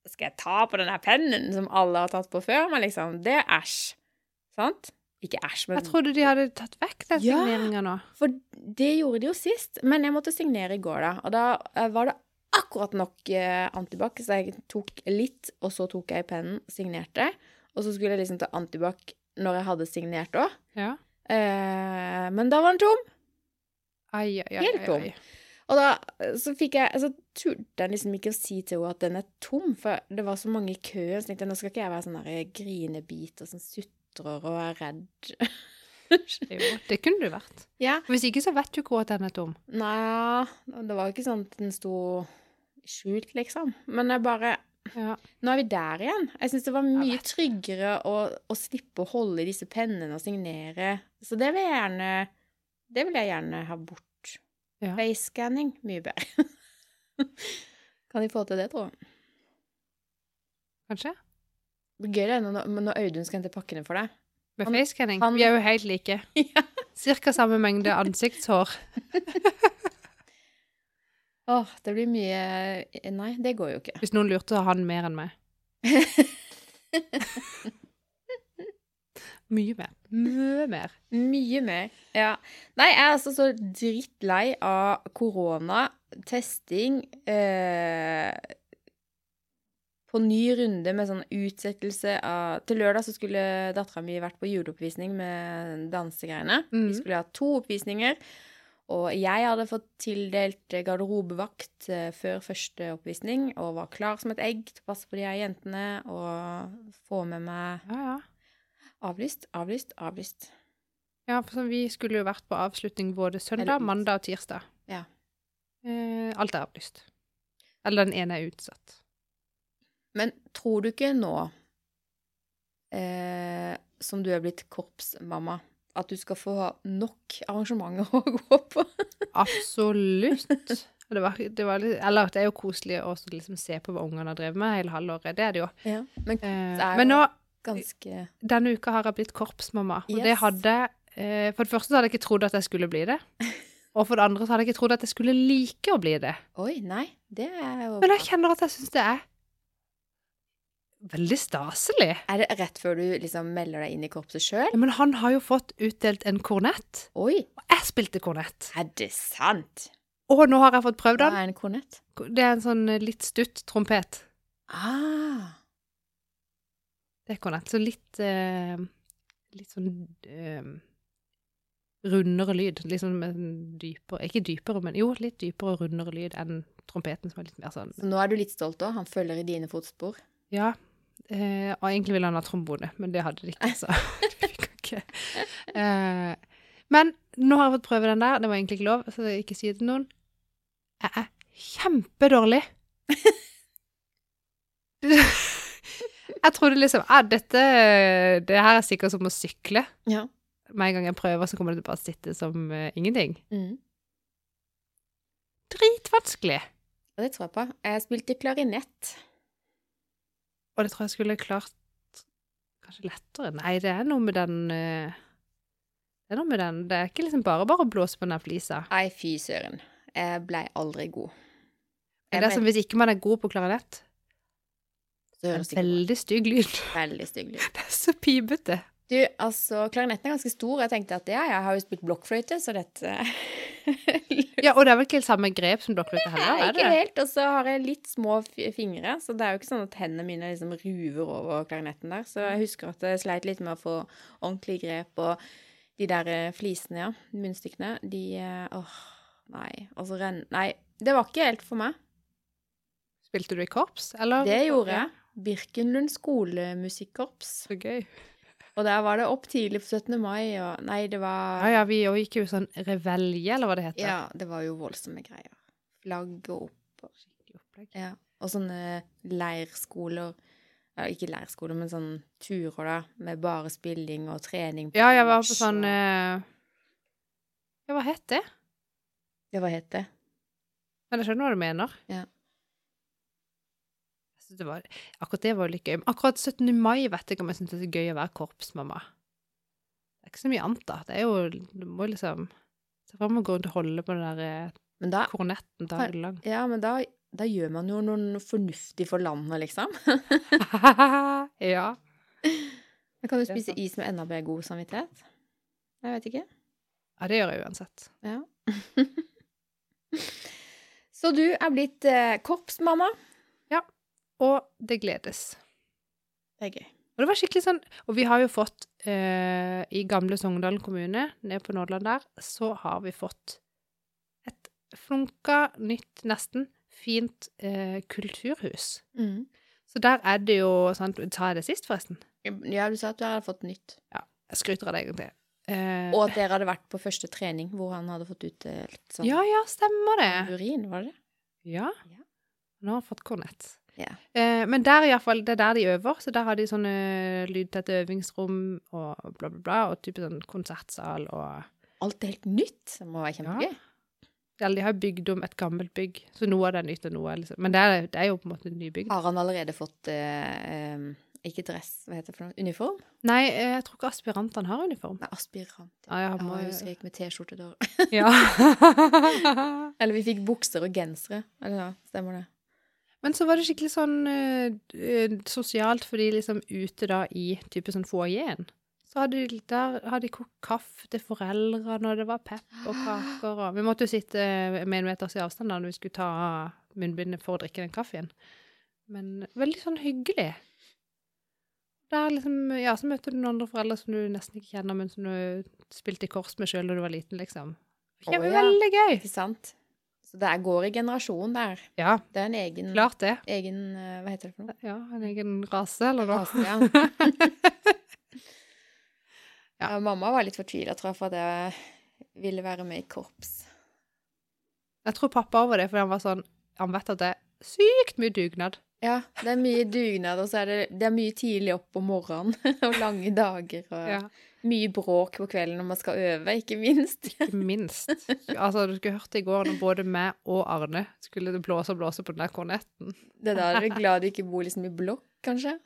Speaker 2: skal jeg ta på den her pennen som alle har tatt på før? Men liksom, det er æsj. Sant? Ikke æsj, men
Speaker 1: Jeg trodde de hadde tatt vekk den
Speaker 2: Ja.
Speaker 1: signeringa nå.
Speaker 2: For det gjorde de jo sist. Men jeg måtte signere i går, da. Og da eh, var det akkurat nok eh, antibac, så jeg tok litt, og så tok jeg pennen, signerte. Og så skulle jeg liksom ta antibac når jeg hadde signert òg.
Speaker 1: Ja.
Speaker 2: Eh, men da var den tom.
Speaker 1: Ai, ai, ai,
Speaker 2: Helt tom. Og da så fikk jeg Så turte jeg liksom ikke å si til henne at den er tom, for det var så mange i køen. Så tenkte jeg nå skal ikke jeg være sånn grinebit og sånn sutrer og er redd.
Speaker 1: Jo, det kunne du vært.
Speaker 2: ja.
Speaker 1: Hvis ikke så vet du ikke at den er tom.
Speaker 2: Nei, det var ikke sånn at den sto skjult, liksom. Men jeg bare
Speaker 1: Ja.
Speaker 2: Nå er vi der igjen. Jeg syns det var mye tryggere å, å slippe å holde i disse pennene og signere. Så det vil jeg gjerne Det vil jeg gjerne ha bort.
Speaker 1: Ja.
Speaker 2: Face-scanning, mye bedre. kan de få til det, tror jeg.
Speaker 1: Kanskje?
Speaker 2: Gøy det når, når Audun skal hente pakkene for deg.
Speaker 1: Med facescanning. Vi er jo helt like.
Speaker 2: Ja.
Speaker 1: Cirka samme mengde ansiktshår.
Speaker 2: Åh, det blir mye Nei, det går jo ikke.
Speaker 1: Hvis noen lurte, så har han mer enn meg. Mye mer. Mye mer.
Speaker 2: Mye mer. Ja. Nei, jeg er altså så drittlei av korona, testing eh, På ny runde med sånn utsettelse av Til lørdag så skulle dattera mi vært på juleoppvisning med dansegreiene.
Speaker 1: Mm.
Speaker 2: Vi skulle ha to oppvisninger. Og jeg hadde fått tildelt garderobevakt eh, før første oppvisning og var klar som et egg til å passe på de her jentene og få med meg
Speaker 1: Ja, ja.
Speaker 2: Avlyst, avlyst, avlyst.
Speaker 1: Ja, for så vi skulle jo vært på avslutning både søndag, mandag og tirsdag.
Speaker 2: Ja.
Speaker 1: Eh, alt er avlyst. Eller den ene er utsatt.
Speaker 2: Men tror du ikke nå, eh, som du er blitt korpsmamma, at du skal få nok arrangementer å gå på?
Speaker 1: Absolutt. Det, var, det, var litt, eller det er jo koselig å liksom se på hva ungene har drevet med hele halvåret. Det er det jo.
Speaker 2: Ja. Men
Speaker 1: Eh,
Speaker 2: Det er
Speaker 1: men nå,
Speaker 2: ganske
Speaker 1: denne uka har jeg blitt korpsmamma. Og det hadde eh, For det første så hadde jeg ikke trodd at jeg skulle bli det. Og for det andre så hadde jeg ikke trodd at jeg skulle like å bli det.
Speaker 2: Oi, nei, det er jo
Speaker 1: Men jeg kjenner at jeg syns det er veldig staselig.
Speaker 2: Er det rett før du liksom melder deg inn i korpset sjøl?
Speaker 1: Ja, men han har jo fått utdelt en kornett,
Speaker 2: Oi,
Speaker 1: og jeg spilte kornett.
Speaker 2: er det sant?
Speaker 1: Og nå har jeg fått prøvd
Speaker 2: Hva
Speaker 1: den.
Speaker 2: er en kornett?
Speaker 1: Det er en sånn eh, litt stutt trompet.
Speaker 2: Ah,
Speaker 1: Det er kornett. Så litt eh, Litt sånn eh, rundere lyd. Litt sånn dypere Ikke dypere, men jo, litt dypere og rundere lyd enn trompeten, som er litt mer sånn
Speaker 2: så nå er du litt stolt òg? Han følger i dine fotspor?
Speaker 1: Ja. Eh, og egentlig ville han ha trombone, men det hadde de ikke, så det fikk han ikke. Eh, men nå har jeg fått prøve den der. Det var egentlig ikke lov, så ikke si det til noen. Jeg er kjempedårlig. jeg trodde liksom ah, dette Det her er sikkert som å sykle.
Speaker 2: Ja.
Speaker 1: med en gang jeg prøver, så kommer det til å sitte som uh, ingenting.
Speaker 2: Mm.
Speaker 1: Dritvanskelig!
Speaker 2: Det tror jeg på. Jeg spilte klarinett.
Speaker 1: Og det tror jeg skulle klart kanskje lettere. Nei, det er noe med den eh, Det er noe med den Det er ikke liksom bare bare å blåse på den flisa.
Speaker 2: Nei, fy søren. Jeg blei aldri god.
Speaker 1: Er Det men... som hvis ikke man er god på klarinett. Det er en veldig stygg lyd.
Speaker 2: veldig stygg lyd.
Speaker 1: Det er så pipete.
Speaker 2: Du, altså, klarinetten er ganske stor. Jeg tenkte at ja, jeg har jo spilt blokkfløyte, så dette
Speaker 1: Ja, og det er vel ikke samme grep som blokkfløyte heller,
Speaker 2: Nei,
Speaker 1: er
Speaker 2: ikke helt. Og så har jeg litt små fingre, så det er jo ikke sånn at hendene mine liksom ruver over klarinetten der. Så jeg husker at jeg sleit litt med å få ordentlig grep, og de der eh, flisene, ja, munnstykkene, de eh, Åh, nei. Og så renn... Nei, det var ikke helt for meg.
Speaker 1: Spilte du i korps, eller?
Speaker 2: Det gjorde jeg. Birkenlund skolemusikkorps.
Speaker 1: Så gøy.
Speaker 2: Og der var det opp tidlig på 17. mai, og Nei, det var
Speaker 1: Ja, ja, vi gikk jo sånn revelje, eller hva det heter.
Speaker 2: Ja, det var jo voldsomme greier. Flagg og opp og
Speaker 1: Skikkelig opplegg.
Speaker 2: Ja. Og sånne leirskoler Ja, ikke leirskoler, men sånne turer, da, med bare spilling og trening.
Speaker 1: Ja, jeg var på sånn
Speaker 2: og-
Speaker 1: eh, Ja, hva het det?
Speaker 2: Ja, hva het det?
Speaker 1: Men jeg skjønner hva du mener.
Speaker 2: Ja.
Speaker 1: Det var, akkurat det var litt gøy. Men akkurat 17. mai vet jeg ikke om jeg syns det er gøy å være korpsmamma. Det er ikke så mye annet, da. Det er jo Du må liksom se meg å gå rundt og holde på den der eh,
Speaker 2: da,
Speaker 1: kornetten dagen lang.
Speaker 2: ja, men da, da gjør man jo noe fornuftig for landet, liksom.
Speaker 1: ja.
Speaker 2: Da kan du spise is med enda mer god samvittighet. Jeg vet ikke.
Speaker 1: Ja, det gjør jeg uansett.
Speaker 2: Ja. Så du er blitt eh, korpsmamma.
Speaker 1: Og det gledes.
Speaker 2: Det er gøy.
Speaker 1: Og det var skikkelig sånn Og vi har jo fått eh, I gamle Sogndalen kommune, nede på Nordland der, så har vi fått et flunka, nytt, nesten, fint eh, kulturhus.
Speaker 2: Mm.
Speaker 1: Så der er det jo sant, Sa jeg det sist, forresten?
Speaker 2: Ja, du sa at du hadde fått nytt. Ja.
Speaker 1: Jeg skryter av det egentlig. Eh,
Speaker 2: Og at dere hadde vært på første trening hvor han hadde fått utdelt sånn
Speaker 1: ja, ja, stemmer det.
Speaker 2: urin, var det det?
Speaker 1: Ja.
Speaker 2: Ja.
Speaker 1: Nå har jeg fått kornett. Eh, men der i hvert fall, det er der de øver, så der har de sånne lydtette øvingsrom og bla, bla, bla, og type sånn konsertsal og
Speaker 2: Alt er helt nytt. Det må være kjempegøy.
Speaker 1: Ja. de har bygd om et gammelt bygg, så noe av det er nytt og noe liksom Men det er, det er jo på en måte et nybygg.
Speaker 2: Har han allerede fått eh, eh, Ikke dress, hva heter det for noe? Uniform?
Speaker 1: Nei, eh, jeg tror ikke aspirantene har uniform.
Speaker 2: Nei, aspirant.
Speaker 1: Ja, jeg må
Speaker 2: Ja, jeg husker jeg gikk med T-skjorte da.
Speaker 1: Ja.
Speaker 2: Eller vi fikk bukser og gensere. Eller ja, stemmer det.
Speaker 1: Men så var det skikkelig sånn eh, eh, sosialt, fordi liksom ute da i type sånn foajeen, så hadde de, der hadde de kokt kaffe til foreldrene, og det var pepperkaker, og vi måtte jo sitte med en meters i avstand da når vi skulle ta av munnbindet for å drikke den kaffen. Men veldig sånn hyggelig. Der liksom, ja, så møter du noen andre foreldre som du nesten ikke kjenner, men som du spilte i kors med sjøl da du var liten, liksom.
Speaker 2: Å,
Speaker 1: oh,
Speaker 2: ja.
Speaker 1: veldig gøy!
Speaker 2: Ikke sant? Så det går i generasjon der.
Speaker 1: Ja,
Speaker 2: Det er en egen,
Speaker 1: klart det.
Speaker 2: egen eh, Hva heter det for noe?
Speaker 1: Ja, en egen rase, eller noe.
Speaker 2: Rase, ja.
Speaker 1: Ja.
Speaker 2: mamma var litt fortvila, tror jeg, for at jeg ville være med i korps.
Speaker 1: Jeg tror pappa over det, for han var sånn Han vet at det er sykt mye dugnad.
Speaker 2: Ja, det er mye dugnad, og så er det, det er mye tidlig opp om morgenen, og lange dager, og
Speaker 1: Ja.
Speaker 2: Mye bråk på kvelden når man skal øve, ikke minst.
Speaker 1: Ikke minst. Altså, du skulle hørt det i går når både meg og Arne skulle blåse og blåse på den der kornetten.
Speaker 2: Det er da dere er glad du ikke bor liksom i blokk, kanskje?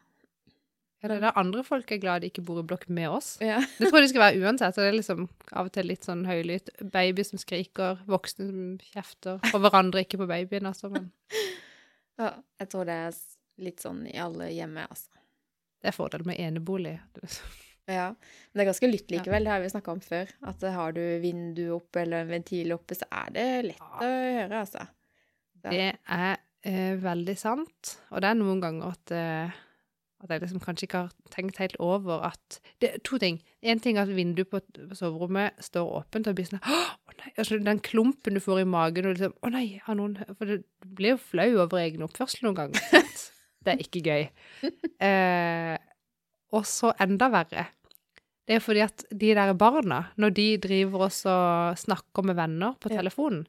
Speaker 1: Ja, det er da andre folk er glad de ikke bor i blokk med oss.
Speaker 2: Ja.
Speaker 1: Det tror jeg de skal være uansett. Det er liksom av og til litt sånn høylytt. Baby som skriker, voksne som kjefter. Og hverandre ikke på babyen, altså. Men
Speaker 2: ja. Jeg tror det er litt sånn i alle hjemme, altså.
Speaker 1: det er fordelen med enebolig.
Speaker 2: Ja. Men det er ganske lytt likevel, det har vi snakka om før. At har du vinduet oppe eller en ventil oppe, så er det lett å høre, altså. Så-
Speaker 1: Det er eh, veldig sant. Og det er noen ganger at, eh, at jeg liksom kanskje ikke har tenkt helt over at det To ting. Én ting er at vinduet på, på soverommet står åpent, og blir sånn Å nei! Altså, den klumpen du får i magen, og liksom Å nei, har noen For du blir jo flau over egen oppførsel noen ganger. sant? Det er ikke gøy. Eh, og så enda verre. Det er fordi at de der barna, når de driver og snakker med venner på
Speaker 2: Ja.
Speaker 1: telefonen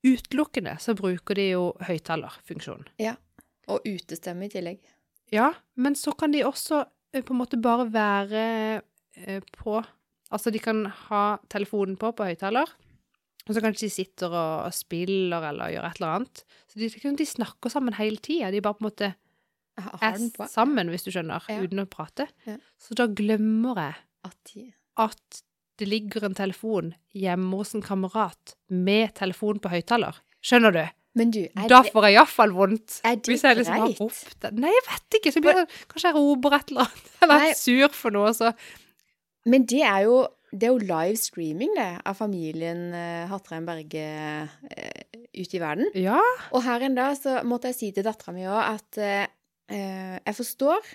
Speaker 1: Utelukkende så bruker de jo høyttalerfunksjonen.
Speaker 2: Og utestemme i tillegg.
Speaker 1: Ja, men så kan de også eh, på en måte bare være eh, på Altså, de kan ha telefonen på på høyttaler, og så kanskje de sitter og, og spiller eller gjør et eller annet. Så de, de snakker sammen hele tida. De bare på en måte er sammen, hvis du skjønner,
Speaker 2: Ja.
Speaker 1: uten å prate.
Speaker 2: Ja.
Speaker 1: Så da glemmer jeg
Speaker 2: At
Speaker 1: at det ligger en telefon hjemme hos en kamerat med telefon på høyttaler. Skjønner du?
Speaker 2: Men du, er
Speaker 1: Da får jeg iallfall vondt.
Speaker 2: er det
Speaker 1: Hvis jeg liksom har
Speaker 2: greit?
Speaker 1: ropt Nei, jeg vet ikke. Så blir det, kanskje jeg roper et eller annet, eller er sur for noe, så
Speaker 2: Men det er jo det er jo live streaming, det, av familien uh, Hatrein Berge uh, ute i verden.
Speaker 1: Ja.
Speaker 2: Og her en dag så måtte jeg si til dattera mi òg at eh, eh, jeg forstår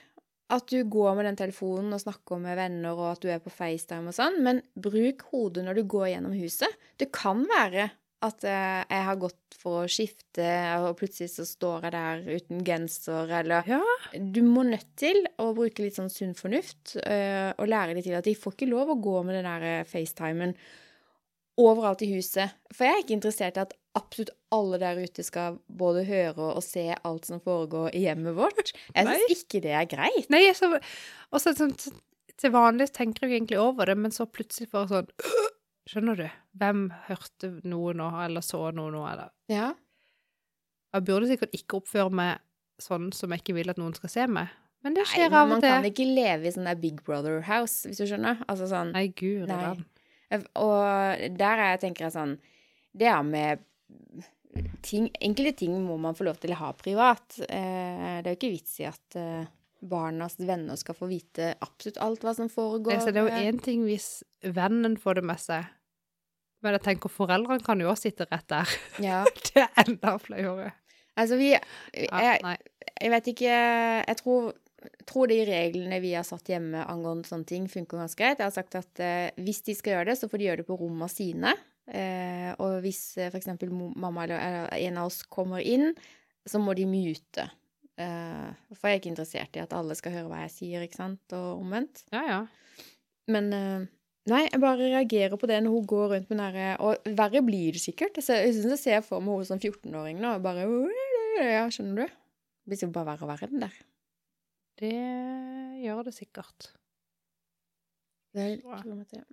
Speaker 2: at du går med den telefonen og snakker med venner, og at du er på FaceTime og sånn, men bruk hodet når du går gjennom huset. Det kan være at eh, jeg har gått for å skifte, og plutselig så står jeg der uten genser, eller
Speaker 1: Ja.
Speaker 2: Du må nødt til å bruke litt sånn sunn fornuft eh, og lære litt til at de får ikke lov å gå med den der eh, FaceTimen overalt i huset. For jeg er ikke interessert i at absolutt alle der ute skal både høre og se alt som foregår i hjemmet vårt. Jeg syns ikke det er greit.
Speaker 1: Nei, så, og så sånn, til- vanlig tenker jeg egentlig over det, men så plutselig får jeg sånn Skjønner du? Hvem hørte noe nå, eller så noe nå, eller
Speaker 2: Ja.
Speaker 1: Jeg burde sikkert ikke oppføre meg sånn som jeg ikke vil at noen skal se meg, men det
Speaker 2: Nei,
Speaker 1: av
Speaker 2: og
Speaker 1: til.
Speaker 2: man kan ikke leve i sånn der Big Brother-house, hvis du skjønner. Altså sånn
Speaker 1: Nei, guri land.
Speaker 2: Og der er jeg, tenker jeg sånn Det er med ting Enkelte ting må man få lov til å ha privat. Eh, det er jo ikke vits i at eh, barnas venner skal få vite absolutt alt hva som foregår.
Speaker 1: Så det er jo én ting hvis vennen får det med seg, men jeg tenker foreldrene kan jo også sitte rett der.
Speaker 2: Ja.
Speaker 1: Det er enda flauere.
Speaker 2: Altså, vi jeg, jeg vet ikke Jeg tror, tror de reglene vi har satt hjemme angående sånne ting, funker ganske greit. Jeg har sagt at eh, hvis de skal gjøre det, så får de gjøre det på rommene sine. Eh, og hvis eh, for eksempel mamma eller, en av oss kommer inn, så må de mute. Eh, for jeg er ikke interessert i at alle skal høre hva jeg sier, ikke sant, og omvendt.
Speaker 1: Ja, ja.
Speaker 2: Men Nei, jeg bare reagerer på det når hun går rundt med derre Og verre blir det sikkert. Jeg, ser- jeg syns jeg ser for meg henne som 14-åring nå, og bare Ja, skjønner du? Det blir sikkert bare verre og verre, den der.
Speaker 1: Det gjør det sikkert.
Speaker 2: Det er,
Speaker 1: Tror jeg.
Speaker 2: gruer meg til.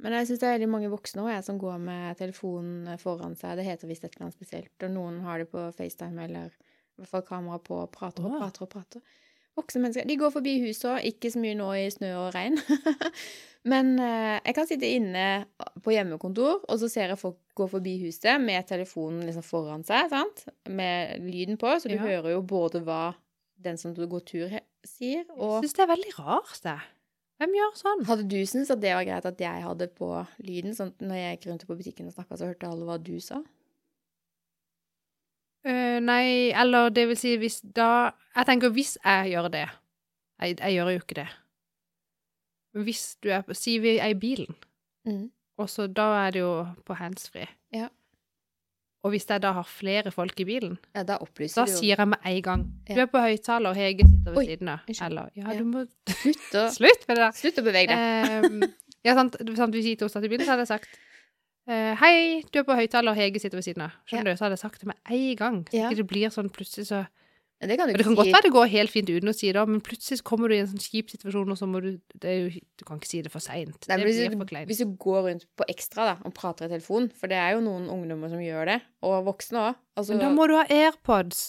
Speaker 2: Men jeg syns det er veldig mange voksne også, jeg, som går med telefonen foran seg. Det heter visst et eller annet spesielt. Og noen har det på FaceTime eller i hvert fall kamera på og prater og prater og prater. Voksne mennesker. De går forbi huset òg, ikke så mye nå i snø og regn. Men eh, jeg kan sitte inne på hjemmekontor, og så ser jeg folk gå forbi huset med telefonen liksom foran seg, sant? med lyden på, så du
Speaker 1: Ja.
Speaker 2: hører jo både hva den som går tur, sier, sier,
Speaker 1: Jeg
Speaker 2: og
Speaker 1: syns det er veldig rart, det. Hvem gjør sånn?
Speaker 2: Hadde du syntes at det var greit at jeg hadde på lyden, sånn at når jeg gikk rundt på butikken og snakka, så hørte alle hva du sa?
Speaker 1: Uh, nei, eller det vil si hvis da Jeg tenker hvis jeg gjør det Jeg, jeg gjør jo ikke det. Men hvis du er på Si vi er i bilen,
Speaker 2: Mm.
Speaker 1: og så da er det jo på handsfree.
Speaker 2: Ja.
Speaker 1: Og hvis jeg da har flere folk i bilen,
Speaker 2: Ja, da
Speaker 1: da sier jeg med en gang Du er på høyttaler, Hege sitter ved siden av. Eller Ja,
Speaker 2: Ja.
Speaker 1: du må
Speaker 2: Slutt å,
Speaker 1: Slutt med det der.
Speaker 2: slutt å bevege deg.
Speaker 1: Ehm, ja, sant, sant, Hvis Ito to satt i bilen, så hadde jeg sagt uh, Hei, du er på høyttaler, Hege sitter ved siden av. Skjønner du? Så hadde jeg sagt det med en gang. Så
Speaker 2: Ja.
Speaker 1: ikke det blir sånn plutselig så
Speaker 2: det kan
Speaker 1: det kan godt være det går helt fint uten å si det, men plutselig kommer du i en sånn kjip situasjon, og så må du det er jo, Du kan ikke si det for seint.
Speaker 2: Hvis, hvis du går rundt på ekstra da, og prater i telefon, for det er jo noen ungdommer som gjør det, og voksne òg altså,
Speaker 1: Men da må du ha AirPods.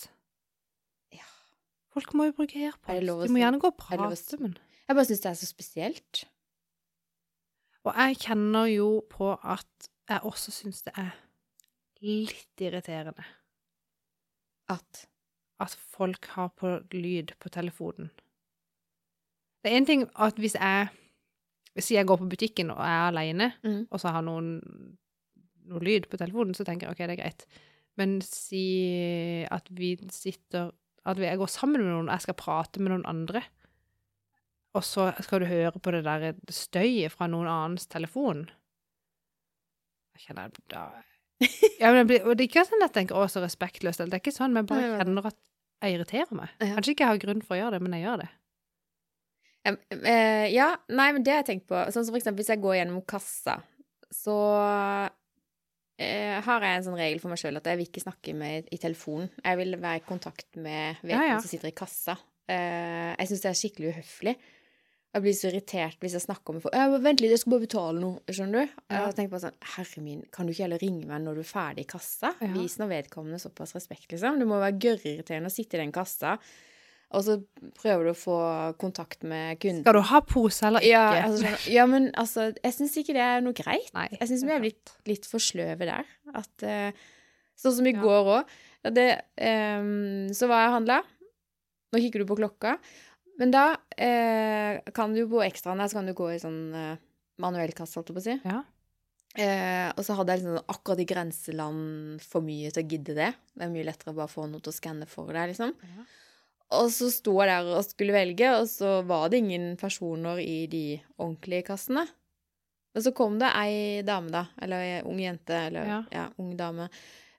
Speaker 2: Ja.
Speaker 1: Folk må jo bruke AirPods.
Speaker 2: å
Speaker 1: De må gjerne gå og prate, men
Speaker 2: Jeg bare syns det er så spesielt.
Speaker 1: Og jeg kjenner jo på at jeg også syns det er litt irriterende
Speaker 2: At
Speaker 1: at folk har på lyd på telefonen. Det er én ting at hvis jeg Hvis jeg går på butikken og er alene,
Speaker 2: mm.
Speaker 1: og så har noen noe lyd på telefonen, så tenker jeg OK, det er greit. Men si at vi sitter At jeg går sammen med noen, og jeg skal prate med noen andre, og så skal du høre på det der støyet fra noen annens telefon Jeg kjenner da ja, men det blir, Og det er ikke sånn at jeg tenker 'å, så respektløst', eller det er ikke sånn, men jeg bare kjenner at jeg irriterer meg. Kanskje ikke jeg har grunn for å gjøre det, men jeg gjør det.
Speaker 2: Um, uh, ja, nei, men det har jeg tenkt på. Sånn som for eksempel hvis jeg går gjennom kassa, så uh, har jeg en sånn regel for meg sjøl at jeg vil ikke snakke med i telefonen. Jeg vil være i kontakt med vedkommende
Speaker 1: Ja, ja.
Speaker 2: som sitter i kassa. Uh, jeg syns det er skikkelig uhøflig. Jeg blir så irritert hvis jeg snakker med folk. Jeg, 'Vent litt, jeg skal bare betale noe.' Skjønner du?
Speaker 1: Ja.
Speaker 2: Jeg tenker bare sånn Herre min, kan du ikke heller ringe meg når du er ferdig i kassa?
Speaker 1: Ja.
Speaker 2: Vis nå vedkommende såpass respekt, liksom. Det må være gørrirriterende å sitte i den kassa, og så prøver du å få kontakt med kunden.
Speaker 1: Skal du ha pose eller ikke?
Speaker 2: Ja, altså, ja, men altså, jeg syns ikke det er noe greit.
Speaker 1: Nei.
Speaker 2: Jeg syns vi
Speaker 1: er
Speaker 2: blitt litt for sløve der. At, eh, sånn som i går òg. så var jeg og handla. Nå kikker du på klokka. Men da eh, kan du bo på ekstraen der, så kan du gå i sånn eh, manuell kasse, holdt jeg på å si.
Speaker 1: Ja.
Speaker 2: Eh, og så hadde jeg liksom akkurat i grenseland for mye til å gidde det. Det er mye lettere å bare få noe til å skanne for deg, liksom.
Speaker 1: Ja.
Speaker 2: Og så sto jeg der og skulle velge, og så var det ingen personer i de ordentlige kassene. Men så kom det ei dame, da, eller ei ung jente, eller ja,
Speaker 1: Ja.
Speaker 2: ung dame.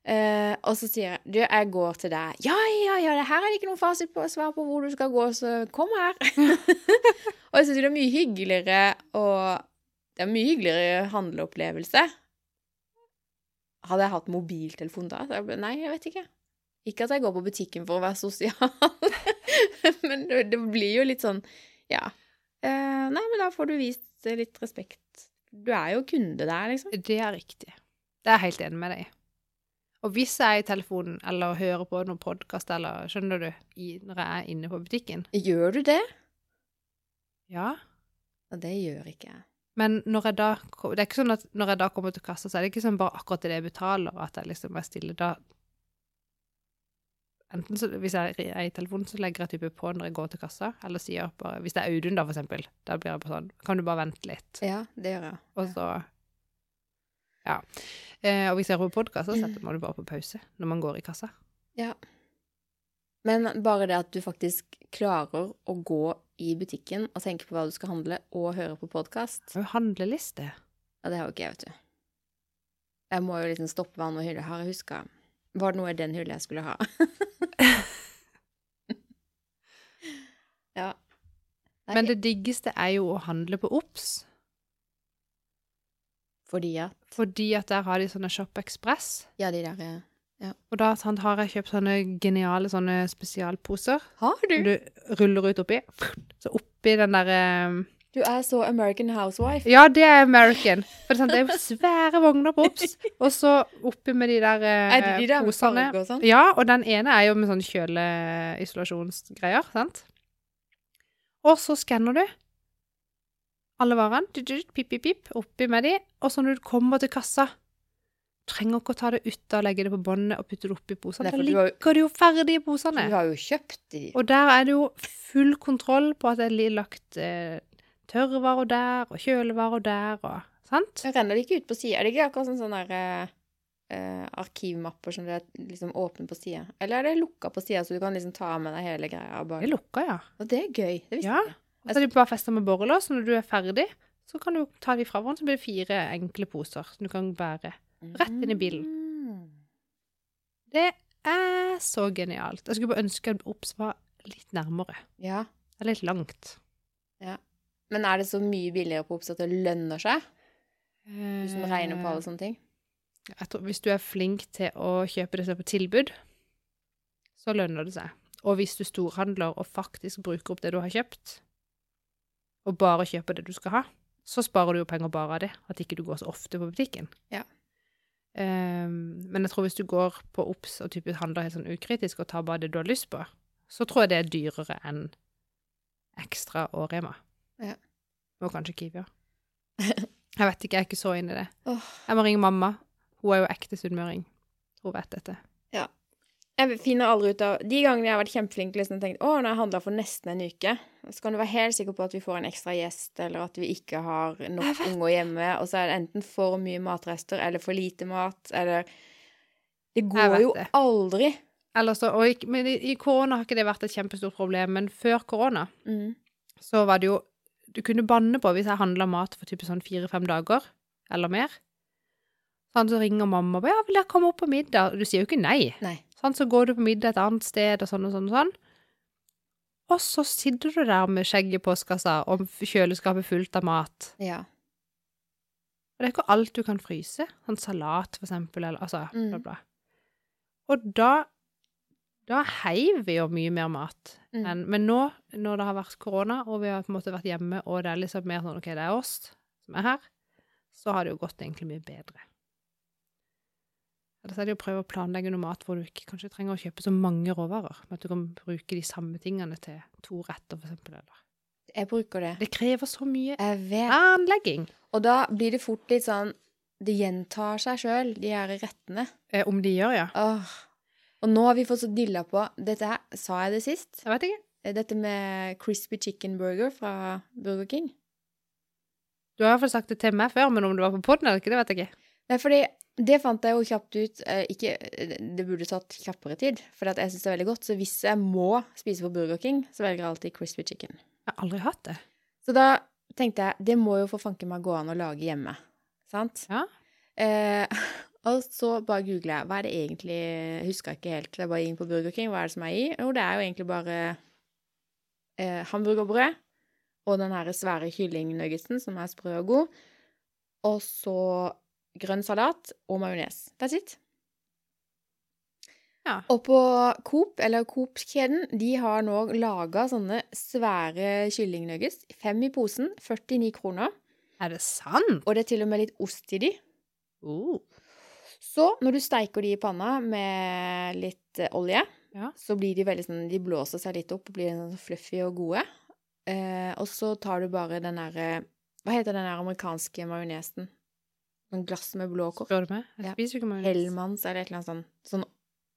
Speaker 2: Eh, og så sier jeg du, jeg går til deg. Ja, ja, ja, det her er det ikke noen fasit på svar på hvor du skal gå, så kom her. og jeg syns det er mye hyggeligere og Det er mye hyggeligere handleopplevelse. Hadde jeg hatt mobiltelefon da? Så jeg, ble- nei, jeg vet ikke. Ikke at jeg går på butikken for å være sosial, men det, det blir jo litt sånn Ja. Uh, nei, men da får du vist litt respekt. Du er jo kunde der, liksom.
Speaker 1: Det er riktig. Det er jeg helt enig med deg i. Og hvis jeg er i telefonen eller hører på noen podkast eller skjønner du, i, når jeg er inne på butikken
Speaker 2: Gjør du det?
Speaker 1: Ja.
Speaker 2: Og det gjør ikke jeg.
Speaker 1: Men når jeg da Det er ikke sånn at når jeg da kommer til kassa, så er det ikke sånn bare akkurat det jeg betaler, at jeg liksom er stille. Da Enten så Hvis jeg er i telefonen, så legger jeg type på når jeg går til kassa, eller sier bare Hvis det er Audun, da, for eksempel, da blir jeg bare sånn Kan du bare vente litt?
Speaker 2: Ja, det gjør jeg.
Speaker 1: Og så Ja. Eh, og hvis jeg hører på podkast, så setter man det bare på pause når man går i kassa. Ja.
Speaker 2: Men bare det at du faktisk klarer å gå i butikken og tenke på hva du skal handle, og høre på podkast,
Speaker 1: handleliste.
Speaker 2: ja, det har jo ikke jeg, vet du. Jeg må jo liksom stoppe hva noe hylle har jeg huska. Var det noe i den hylla jeg skulle ha? ja. Nei,
Speaker 1: Men det diggeste er jo å handle på OBS,
Speaker 2: Fordi at
Speaker 1: fordi at der har de sånne Shop Express.
Speaker 2: Ja, de der eh,
Speaker 1: Og da sant, har jeg kjøpt sånne geniale sånne spesialposer.
Speaker 2: Har du?
Speaker 1: du ruller ut oppi. Så oppi den derre
Speaker 2: Du er så American Housewife.
Speaker 1: Ja, det er American. For det er, sant, det er jo svære vogner på OBS. Og så oppi med de der eh,
Speaker 2: Er det de der med
Speaker 1: posene.
Speaker 2: farge og sånn?
Speaker 1: Ja, og den ene er jo med sånn kjøleisolasjonsgreier, sant? Og så skanner du alle varene, pip, pip, pip, oppi med de, og så når du kommer til kassa, trenger ikke å ta det ut og legge det på båndet og putte det oppi posene. Da
Speaker 2: ligger du har
Speaker 1: det jo ferdig i posene.
Speaker 2: Du har jo kjøpt de.
Speaker 1: Og der er det jo full kontroll på at det er lagt eh, tørrvarer der, og kjølevarer der, og sant?
Speaker 2: Renner de ikke ut på sida? Er det ikke akkurat sånn sånne der, eh, arkivmapper som det er liksom åpne på sida? Eller er det lukka på sida, så du kan liksom ta med deg hele greia? Bare...
Speaker 1: Det er lukka, ja.
Speaker 2: Og det er gøy. Det visste
Speaker 1: Ja.
Speaker 2: jeg.
Speaker 1: Og så er de bare festa med borrelås, når du er ferdig, så kan du ta de fra hverandre, så blir det fire enkle poser som du kan bære. Rett inn i bilen.
Speaker 2: Mm.
Speaker 1: Det er så genialt. Jeg skulle bare ønske at OBS var litt nærmere.
Speaker 2: Ja.
Speaker 1: Det er litt langt. Ja.
Speaker 2: Men er det så mye billigere på Obs at det lønner seg? Du man regner på alle sånne ting?
Speaker 1: Eh, Jeg tror, hvis du er flink til å kjøpe det som er på tilbud, så lønner det seg. Og hvis du storhandler og faktisk bruker opp det du har kjøpt, og bare kjøper det du skal ha, så sparer du jo penger bare av det, at ikke du går så ofte på butikken.
Speaker 2: Ja.
Speaker 1: Um, men jeg tror hvis du går på OBS og typisk handler helt sånn ukritisk og tar bare det du har lyst på, så tror jeg det er dyrere enn Ekstra og Rema.
Speaker 2: Ja.
Speaker 1: Og kanskje Kiwi òg. Jeg vet ikke, jeg er ikke så inn i det.
Speaker 2: Oh.
Speaker 1: Jeg må ringe mamma. Hun er jo ekte sunnmøring. Hun vet dette.
Speaker 2: Jeg finner aldri ut av De gangene jeg har vært kjempeflink liksom tenkt, å, har jeg handla for nesten en uke, så kan du være helt sikker på at vi får en ekstra gjest, eller at vi ikke har nok unger hjemme, og så er det enten for mye matrester eller for lite mat, eller Det går jo
Speaker 1: det.
Speaker 2: aldri.
Speaker 1: Så, og men i, I korona har ikke det vært et kjempestort problem, men før korona
Speaker 2: Mm.
Speaker 1: så var det jo Du kunne banne på hvis jeg handla mat for type sånn fire-fem dager eller mer. Sånn, så ringer mamma og bare 'Ja, vil jeg komme opp på middag?' Du sier jo ikke nei.
Speaker 2: Nei.
Speaker 1: Sånn, så går du på middag et annet sted, og sånn og sånn og sånn. Og så sitter du der med skjegget i postkassa og kjøleskapet fullt av mat.
Speaker 2: Ja.
Speaker 1: Og det er ikke alt du kan fryse. Sånn salat, for eksempel, eller altså
Speaker 2: Mm.
Speaker 1: bla, bla. Og da Da heiv vi jo mye mer mat.
Speaker 2: Mm.
Speaker 1: enn- men nå, når det har vært korona, og vi har på en måte vært hjemme, og det er liksom mer sånn OK, det er oss som er her, så har det jo gått egentlig mye bedre. Ellers er det å prøve å planlegge noe mat hvor du ikke kanskje trenger å kjøpe så mange råvarer, men at du kan bruke de samme tingene til to retter, for eksempel. Eller.
Speaker 2: Jeg bruker det.
Speaker 1: Det krever så mye planlegging.
Speaker 2: Og da blir det fort litt sånn Det gjentar seg sjøl, de her rettene.
Speaker 1: Eh, om de gjør, ja.
Speaker 2: Åh. Og nå har vi fått så dilla på Dette her, sa jeg det sist?
Speaker 1: Jeg vet ikke.
Speaker 2: Eh, Dette med crispy chicken burger fra Burger King.
Speaker 1: Du har iallfall sagt det til meg før, men om det var på poden eller ikke, det vet jeg ikke.
Speaker 2: Nei, fordi det fant jeg jo kjapt ut eh, ikke, Det burde tatt kjappere tid, for jeg syns det er veldig godt. Så hvis jeg må spise på Burger King, så velger jeg alltid crispy chicken.
Speaker 1: Jeg har aldri hatt det.
Speaker 2: Så da tenkte jeg det må jo for fanken meg gå an å lage hjemme. Sant?
Speaker 1: Ja.
Speaker 2: Eh, og så bare googler jeg hva er det egentlig Husker ikke helt. Det er bare inn på Burger King. Hva er det som er i? Jo, det er jo egentlig bare eh, hamburgerbrød og den her svære kyllingnuggetsen som er sprø og god. Og så grønn salat og majones. That's it.
Speaker 1: Ja.
Speaker 2: Og på Coop, eller Coop-kjeden, de har nå laga sånne svære kyllingnuggets. Fem i posen, 49 kroner.
Speaker 1: Er det sant?
Speaker 2: Og det er til og med litt ost i de.
Speaker 1: Uh.
Speaker 2: Så når du steiker de i panna med litt eh, olje,
Speaker 1: Ja.
Speaker 2: så blir de veldig sånn De blåser seg litt opp og blir sånn fluffy og gode. Eh, og så tar du bare den derre Hva heter den der amerikanske majonesen? Sånn glass med blå kork?
Speaker 1: Spør du meg? Jeg
Speaker 2: Ja.
Speaker 1: spiser jo ikke majones.
Speaker 2: Hellmanns eller et eller annet sånn, sånn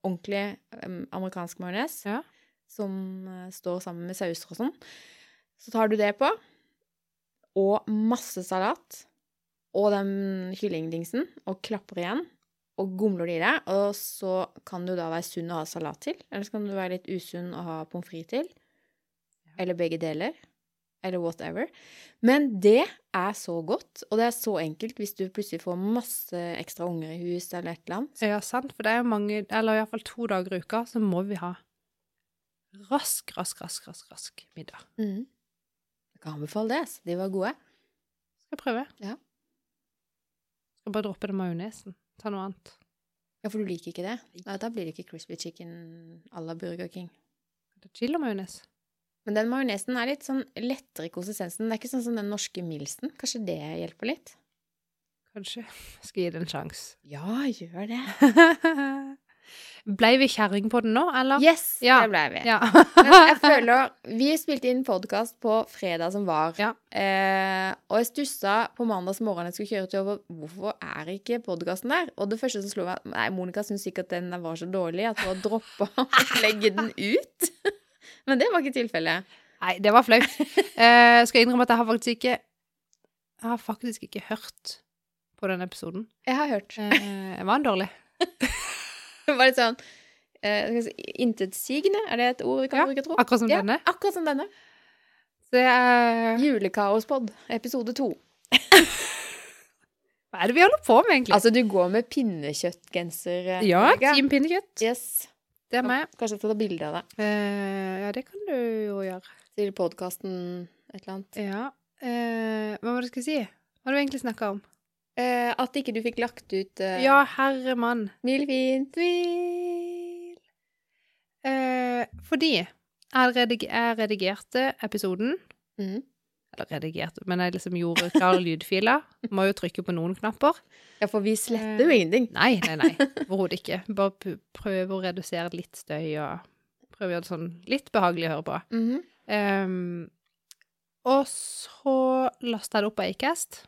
Speaker 2: ordentlig um, amerikansk majones
Speaker 1: Ja.
Speaker 2: som uh, står sammen med sauser og sånn. Så tar du det på, og masse salat, og den kyllingdingsen, og klapper igjen, og gomler det i. Og så kan du da være sunn og ha salat til, eller så kan du være litt usunn og ha pommes frites til. Eller begge deler. Eller whatever. Men det er så godt, og det er så enkelt hvis du plutselig får masse ekstra unger i hus eller et eller annet.
Speaker 1: Ja, sant, for det er mange, eller iallfall to dager i uka, så må vi ha rask, rask, rask, rask, rask middag.
Speaker 2: Mm. Jeg kan anbefale det. altså. De var gode.
Speaker 1: Skal jeg prøve?
Speaker 2: Ja.
Speaker 1: Skal bare droppe den majonesen. Ta noe annet.
Speaker 2: Ja, for du liker ikke det? Nei, da blir det ikke crispy chicken à la Burger King.
Speaker 1: Det er Chili majones.
Speaker 2: Men den majonesen er litt sånn lettere i konsistensen. Det er ikke sånn som den norske Milsen. Kanskje det hjelper litt?
Speaker 1: Kanskje. Jeg skal gi det en sjanse.
Speaker 2: Ja, gjør det.
Speaker 1: Blei vi kjerring på den nå, eller?
Speaker 2: Yes,
Speaker 1: Ja.
Speaker 2: det ble vi.
Speaker 1: Ja.
Speaker 2: Jeg føler Vi spilte inn podkast på fredag som var.
Speaker 1: Ja.
Speaker 2: Eh, og jeg stussa på mandags morgen jeg skulle kjøre til over hvorfor er ikke podkasten der? Og det første som slo meg Nei, Monica syntes sikkert den var så dårlig at hun har droppa å legge den ut. Men det var ikke tilfellet.
Speaker 1: Nei, det var flaut. Uh, skal innrømme at jeg har faktisk ikke Jeg har faktisk ikke hørt på den episoden.
Speaker 2: Jeg har hørt.
Speaker 1: Jeg var den dårlig?
Speaker 2: Det var litt sånn si, Intetsigende, er det et ord vi kan
Speaker 1: Ja,
Speaker 2: bruke, tro?
Speaker 1: Akkurat som
Speaker 2: Ja,
Speaker 1: denne.
Speaker 2: akkurat som denne.
Speaker 1: Så jeg,
Speaker 2: Julekaospod, episode to.
Speaker 1: hva er det vi holder på med, egentlig?
Speaker 2: Altså, du går med pinnekjøttgenser.
Speaker 1: ja, Team Pinnekjøtt.
Speaker 2: Yes.
Speaker 1: Det er meg.
Speaker 2: Kanskje skal ta bilde av deg
Speaker 1: Eh, ja, det kan du jo gjøre.
Speaker 2: til podkasten et eller annet.
Speaker 1: Ja. Eh, hva var det du skulle si? Hva har du egentlig snakka om?
Speaker 2: Eh, at ikke du fikk lagt ut eh,
Speaker 1: Ja, herre mann.
Speaker 2: Smilefint.
Speaker 1: Tvil. Eh, fordi jeg, redig jeg redigerte episoden
Speaker 2: Mm.
Speaker 1: Eller redigerte, men jeg liksom gjorde klar lydfiler. Må jo trykke på noen knapper.
Speaker 2: Ja, for vi sletter jo ingenting.
Speaker 1: Nei, nei, nei. Overhodet ikke. Bare prøve å redusere litt støy og prøve å gjøre det sånn litt behagelig å høre på.
Speaker 2: Mm
Speaker 1: -hmm. um, og så lasta jeg det opp på Acast,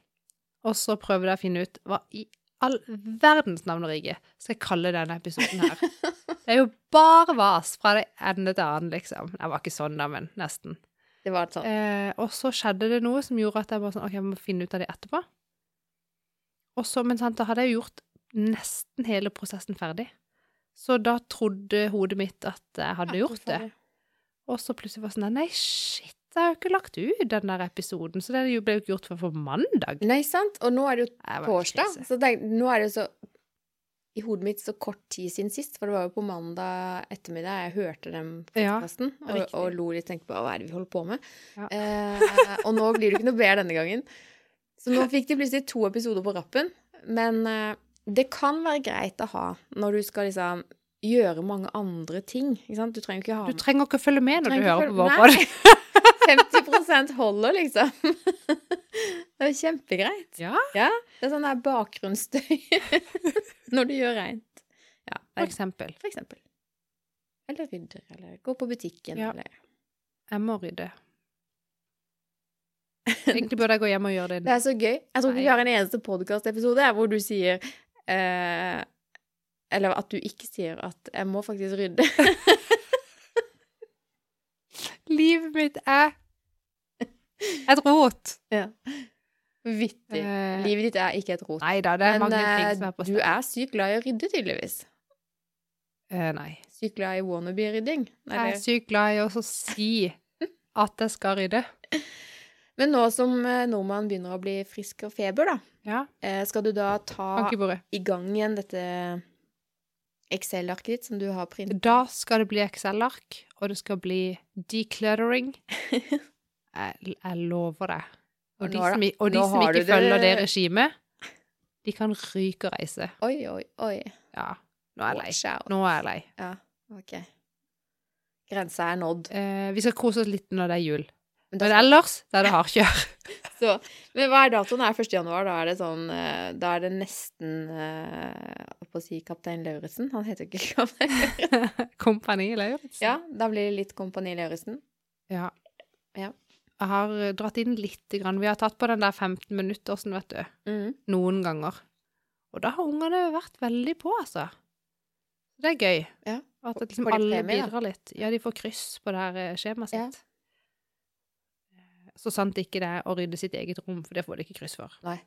Speaker 1: og så prøvde jeg å finne ut hva i all verdens navn og rike skal jeg kalle denne episoden her. Det er jo bare vas fra det ende til annen, liksom. Jeg var ikke sånn, da, men nesten.
Speaker 2: Det var sånn.
Speaker 1: Eh, og så skjedde det noe som gjorde at jeg bare sånn OK, jeg må finne ut av det etterpå. Og så, men sant, da hadde jeg gjort nesten hele prosessen ferdig. Så da trodde hodet mitt at jeg hadde gjort det. Og så plutselig var det sånn Nei, shit, jeg har jo ikke lagt ut den der episoden. Så det ble jo ikke gjort før for mandag.
Speaker 2: Nei, sant? Og nå er det jo torsdag, så det, nå er det jo så i hodet mitt så kort tid siden sist, for det var jo på mandag ettermiddag jeg hørte
Speaker 1: Ja,
Speaker 2: podkasten og, og lo litt, og tenkte på hva er det vi holder på med?
Speaker 1: Ja.
Speaker 2: Eh, og nå blir det ikke noe bedre denne gangen. Så nå fikk de plutselig to episoder på rappen, men eh, det kan være greit å ha når du skal liksom gjøre mange andre ting. Du trenger ikke ha
Speaker 1: Du trenger ikke følge med når du
Speaker 2: du
Speaker 1: hører på vår podd.
Speaker 2: 50 holder, liksom. Det er kjempegreit.
Speaker 1: Ja.
Speaker 2: Det er sånn der bakgrunnsstøy når du gjør reint. Ja,
Speaker 1: For eksempel.
Speaker 2: for eksempel. Eller rydder, eller gå på butikken,
Speaker 1: Ja.
Speaker 2: eller
Speaker 1: Jeg må rydde. Egentlig burde jeg gå hjem og gjøre det.
Speaker 2: Det er så gøy. Jeg tror ikke vi har en eneste podkastepisode hvor du sier eh, Eller at du ikke sier at 'jeg må faktisk rydde'.
Speaker 1: Livet mitt er et rot.
Speaker 2: ja. Vittig.
Speaker 1: Uh,
Speaker 2: Livet ditt er ikke et rot.
Speaker 1: Nei da, det er
Speaker 2: Men
Speaker 1: mange
Speaker 2: eh,
Speaker 1: ting som er på
Speaker 2: du er sykt glad i å rydde, tydeligvis.
Speaker 1: Uh, nei.
Speaker 2: Sykt glad i wannabe-rydding.
Speaker 1: Jeg er sykt glad i å si at jeg skal rydde.
Speaker 2: Men nå som nordmannen begynner å bli frisk og feber, da,
Speaker 1: Ja.
Speaker 2: eh, skal du da ta i gang igjen dette Excel-arket ditt som du har printet?
Speaker 1: Da skal det bli Excel-ark, og det skal bli decluttering. Jeg, jeg lover deg. Og
Speaker 2: Og
Speaker 1: de som, og de som ikke
Speaker 2: det-
Speaker 1: følger det regimet, de kan ryke og reise.
Speaker 2: Oi, oi, oi.
Speaker 1: Ja, nå er jeg lei. Nå er jeg lei.
Speaker 2: Ja, ok. Grensa er nådd.
Speaker 1: Eh, vi skal kose oss litt når det er jul.
Speaker 2: Men,
Speaker 1: Men ellers da er det hardkjør.
Speaker 2: så, men hva er datoen? Er 1. januar? Da er det sånn eh, Da er det nesten Holdt på å si Kaptein Lauritzen. Han heter jo ikke Kaptein Lauritzen.
Speaker 1: Kompani Lauritzen.
Speaker 2: Ja, da blir det litt Kompani Lauritzen.
Speaker 1: Ja.
Speaker 2: Ja.
Speaker 1: Jeg har eh, dratt inn lite grann. Vi har tatt på den der 15 minutter, vet du.
Speaker 2: Mm.
Speaker 1: Noen ganger. Og da har ungene vært veldig på, altså. Det er gøy.
Speaker 2: Ja.
Speaker 1: At liksom alle
Speaker 2: premie,
Speaker 1: bidrar litt. Ja, de får kryss på det her skjemaet sitt. Eh, Så sant ikke det er å rydde sitt eget rom, for det får de ikke kryss for.
Speaker 2: Nei.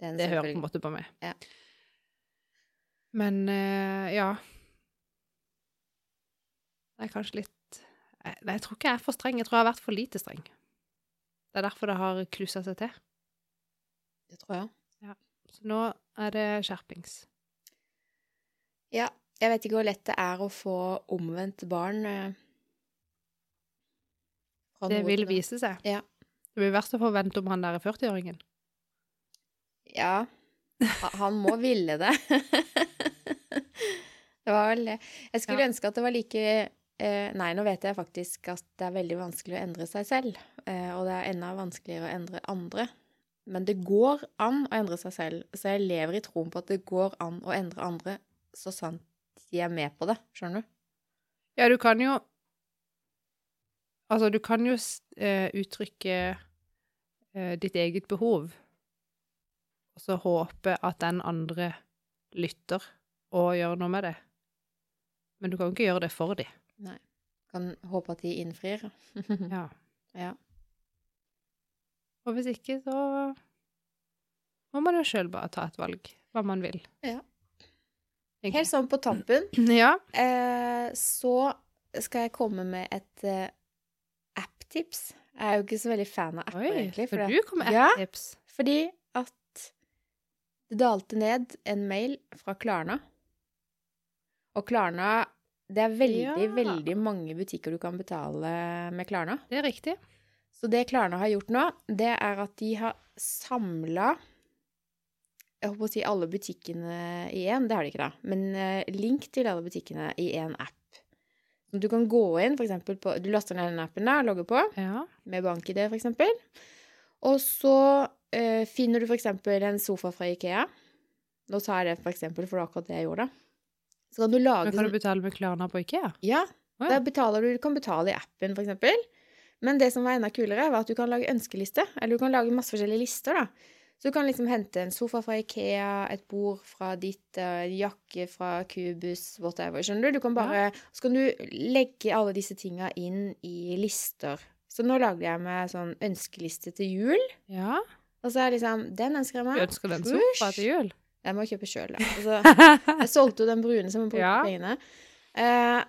Speaker 2: Det,
Speaker 1: Det hører på en måte på meg.
Speaker 2: Ja.
Speaker 1: Men uh, ja Det er kanskje litt eh, Nei, jeg tror ikke jeg er for streng. Jeg tror jeg har vært for lite streng. Det er derfor det har klussa seg til.
Speaker 2: Det tror jeg.
Speaker 1: Så nå er det skjerpings.
Speaker 2: Ja. Jeg vet ikke hvor lett det er å få omvendt barn. Uh,
Speaker 1: Det vil vise seg.
Speaker 2: Ja.
Speaker 1: Det blir verst å få vente om han der er 40-åringen.
Speaker 2: Ja. Han må ville det. det var vel det. Jeg skulle
Speaker 1: Ja.
Speaker 2: ønske at det var like eh, Nei, nå vet jeg faktisk at det er veldig vanskelig å endre seg selv. Eh, og det er enda vanskeligere å endre andre. Men det går an å endre seg selv. Så jeg lever i troen på at det går an å endre andre så sant de er med på det. Skjønner du?
Speaker 1: Ja, du kan jo Altså, du kan jo eh, uttrykke ditt eget behov, og så håpe at den andre lytter og gjør noe med det. Men du kan jo ikke gjøre det for dem.
Speaker 2: Nei. Kan håpe at de innfrir.
Speaker 1: Ja.
Speaker 2: ja.
Speaker 1: Og hvis ikke, så må man jo sjøl bare ta et valg, hva man vil.
Speaker 2: Ja.
Speaker 1: Egentlig.
Speaker 2: Helt sånn på tampen
Speaker 1: Ja.
Speaker 2: Eh, så skal jeg komme med et eh, app-tips. Jeg er jo ikke så veldig fan av apper,
Speaker 1: Oi,
Speaker 2: egentlig.
Speaker 1: for
Speaker 2: for
Speaker 1: du kom med app-tips. Ja,
Speaker 2: Fordi at det dalte ned en mail fra Klarna. Og Klarna Det er veldig,
Speaker 1: Ja.
Speaker 2: veldig mange butikker du kan betale med Klarna.
Speaker 1: Det er riktig.
Speaker 2: Så det Klarna har gjort nå, det er at de har samla Jeg holdt på å si alle butikkene i én, det har de ikke, da. Men eh, link til alle butikkene i én app. Du kan gå inn, for eksempel på Du laster ned den appen der, logger på
Speaker 1: Ja.
Speaker 2: med bank-ID, eksempel. Og så eh, finner du eksempel en sofa fra Ikea. Nå tar jeg det for eksempel, for det var akkurat det jeg gjorde. Så kan du lage
Speaker 1: Men kan du
Speaker 2: sånn-
Speaker 1: betale med Klarna på IKEA?
Speaker 2: Ja,
Speaker 1: Oh, ja.
Speaker 2: du, du kan betale i appen, eksempel. Men det som var enda kulere, var at du kan lage ønskeliste. Eller du kan lage masse forskjellige lister, da. Så du kan liksom hente en sofa fra Ikea, et bord fra ditt, eh, en jakke fra Cubus, whatever. Skjønner du? Du kan bare Så kan du legge alle disse tinga inn i lister. Så nå lagde jeg meg sånn ønskeliste til jul.
Speaker 1: Ja.
Speaker 2: Og så er liksom Den ønsker jeg meg.
Speaker 1: Du ønsker den sofa til jul?
Speaker 2: Jeg må kjøpe sjøl, da. Altså, jeg solgte jo den brune som jeg brukte
Speaker 1: Ja.
Speaker 2: pengene. Eh,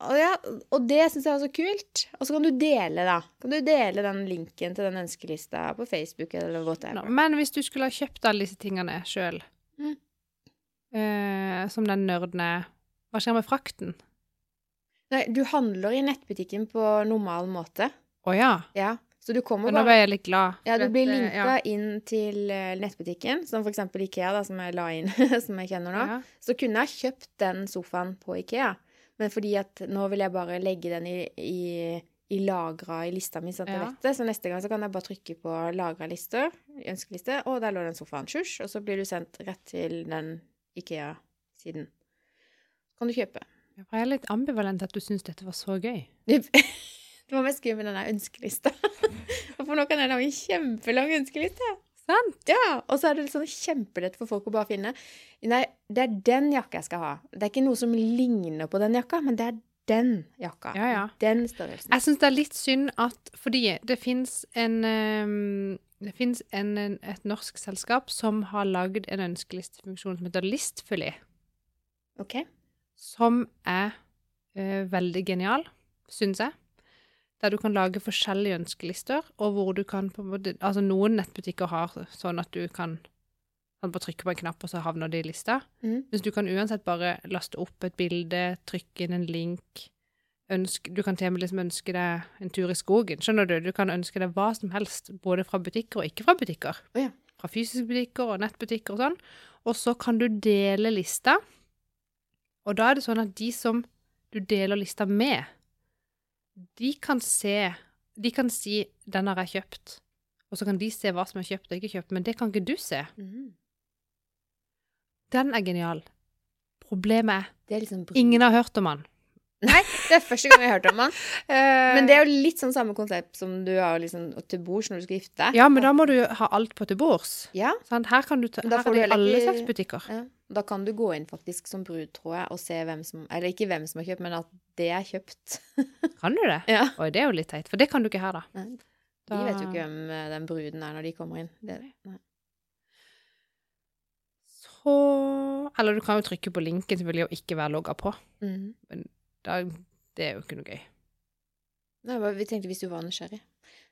Speaker 2: og, ja, og det syns jeg var så kult. Og så kan du dele, da. Kan du dele den linken til den ønskelista på Facebook eller whatever.
Speaker 1: men hvis du skulle ha kjøpt alle disse tingene sjøl,
Speaker 2: Mm.
Speaker 1: eh, som den nerden er, hva skjer med frakten?
Speaker 2: Nei, du handler i nettbutikken på normal måte.
Speaker 1: Å ja.
Speaker 2: Ja. Så du kommer
Speaker 1: Men nå ble jeg litt glad.
Speaker 2: Ja, du blir linka ja. inn til eh, nettbutikken, som for eksempel Ikea, da, som jeg la inn, som jeg kjenner nå.
Speaker 1: Ja.
Speaker 2: Så kunne jeg kjøpt den sofaen på Ikea, men fordi at nå vil jeg bare legge den i, i, i lagra i lista mi, sånn at jeg vet det. Så neste gang så kan jeg bare trykke på lagra lister, ønskeliste, og der lå den sofaen. Sjusj, og så blir du sendt rett til den Ikea-siden. Så kan du kjøpe.
Speaker 1: Jeg er litt ambivalent at du syns dette var så gøy.
Speaker 2: Det var mest gøy med den ønskelista. For nå kan jeg lage en kjempelang ønskeliste.
Speaker 1: Sant?
Speaker 2: Ja, og så er det sånn kjempelett for folk å bare finne. Nei, det er den jakka jeg skal ha. Det er ikke noe som ligner på den jakka, men det er den jakka.
Speaker 1: Ja, ja.
Speaker 2: Den størrelsen.
Speaker 1: Jeg syns det er litt synd at Fordi det fins en ehm, Det fins et norsk selskap som har lagd en ønskelistefunksjon som heter Listfully,
Speaker 2: OK?
Speaker 1: som er ø, veldig genial, syns jeg. Der du kan lage forskjellige ønskelister, og hvor du kan på Altså, noen nettbutikker har sånn at du kan sånn, bare trykke på en knapp, og så havner det i lista.
Speaker 2: Mm.
Speaker 1: Mens du kan uansett bare laste opp et bilde, trykke inn en link ønske, Du kan til og med liksom ønske deg en tur i skogen. Skjønner du? Du kan ønske deg hva som helst, både fra butikker og ikke fra butikker.
Speaker 2: Oh, ja.
Speaker 1: Fra fysiske butikker og nettbutikker og sånn. Og så kan du dele lista. Og da er det sånn at de som du deler lista med, de kan se De kan si 'den har jeg kjøpt', og så kan de se hva som er kjøpt og ikke kjøpt, men det kan ikke du se.
Speaker 2: Mm.
Speaker 1: Den er genial. Problemet er
Speaker 2: Det er liksom
Speaker 1: ingen har hørt om han.
Speaker 2: Nei, det er første gang jeg har hørt om han. Men
Speaker 1: Men
Speaker 2: det er jo litt sånn samme konsept som du har liksom til bords når du skal gifte deg.
Speaker 1: Ja, men da må du ha alt på til bords.
Speaker 2: Ja,
Speaker 1: Sånn, Her kan du ta Her har
Speaker 2: du
Speaker 1: alle slags butikker.
Speaker 2: ja. Da kan du gå inn faktisk som brud, tror jeg, og se hvem som Eller ikke hvem som har kjøpt, men at det er kjøpt.
Speaker 1: Kan du det?
Speaker 2: Ja.
Speaker 1: Oi, det er jo litt teit, for det kan du ikke her, da.
Speaker 2: Nei,
Speaker 1: da
Speaker 2: De vet jo ikke hvem eh, den bruden er når de kommer inn. Det, nei.
Speaker 1: Så Eller du kan jo trykke på linken, selvfølgelig, og ikke være logga på.
Speaker 2: Mhm.
Speaker 1: Da, det er jo ikke noe gøy.
Speaker 2: Nei, vi tenkte hvis du var nysgjerrig.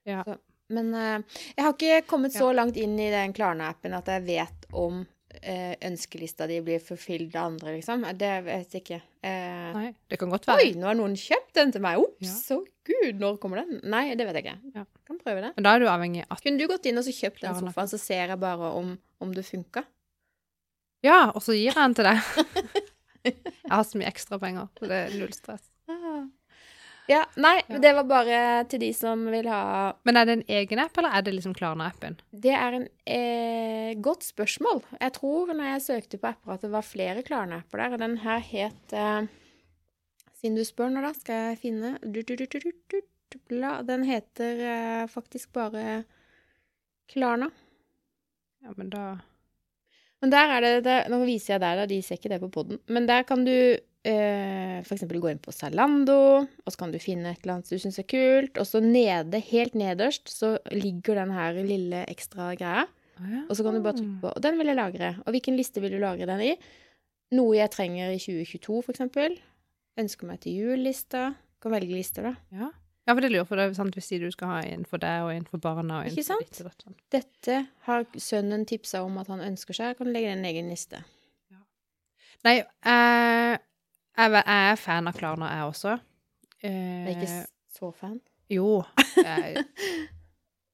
Speaker 1: Ja.
Speaker 2: Så, men uh, jeg har ikke kommet så langt inn i den Klarna-appen at jeg vet om uh, ønskelista di blir forfylt av andre, liksom. Det vet jeg ikke. Uh,
Speaker 1: Nei, det kan godt være.
Speaker 2: Oi, nå har noen kjøpt den til meg! Ops,
Speaker 1: Ja.
Speaker 2: så gud, når kommer den? Nei, det vet jeg ikke.
Speaker 1: Ja.
Speaker 2: Kan prøve det.
Speaker 1: Men da er du avhengig av at
Speaker 2: Kunne du gått inn og så kjøpt den sofaen, så ser jeg bare om, om det funka?
Speaker 1: Ja, og så gir jeg den til deg. jeg har så mye ekstra penger, så det er null stress.
Speaker 2: Ja, nei,
Speaker 1: Ja.
Speaker 2: det var bare til de som vil ha
Speaker 1: Men er det en egen app, eller er det liksom Klarna-appen?
Speaker 2: Det er en eh, godt spørsmål. Jeg tror når jeg søkte på apper at det var flere Klarna-apper der, og den her het eh, Siden du spør nå, da, skal jeg finne du, du, du. Den heter eh, faktisk bare Klarna.
Speaker 1: Ja, men da
Speaker 2: Men der er det, det Nå viser jeg der, da. De ser ikke det på poden. Men der kan du eh, eksempel gå inn på Zalando, og så kan du finne et eller annet du syns er kult. Og så nede, helt nederst, så ligger den her lille ekstra greia. Og så kan du bare trykke på Og den vil jeg lagre. Og hvilken liste vil du lagre den i? Noe jeg trenger i 2022, for eksempel. Ønsker meg til jul-lista. Kan velge lister, da.
Speaker 1: Ja. Ja, for det lurer for det sant hvis du skal ha en for deg og en for barna og en
Speaker 2: Ikke
Speaker 1: for
Speaker 2: sant?
Speaker 1: ditt og datt. sånn.
Speaker 2: Dette har sønnen tipsa om at han ønsker seg. Jeg kan legge den en egen liste.
Speaker 1: Nei, jeg, jeg er fan av Klarna, jeg også.
Speaker 2: Jeg er ikke
Speaker 1: Eh,
Speaker 2: så fan.
Speaker 1: jo. Jeg,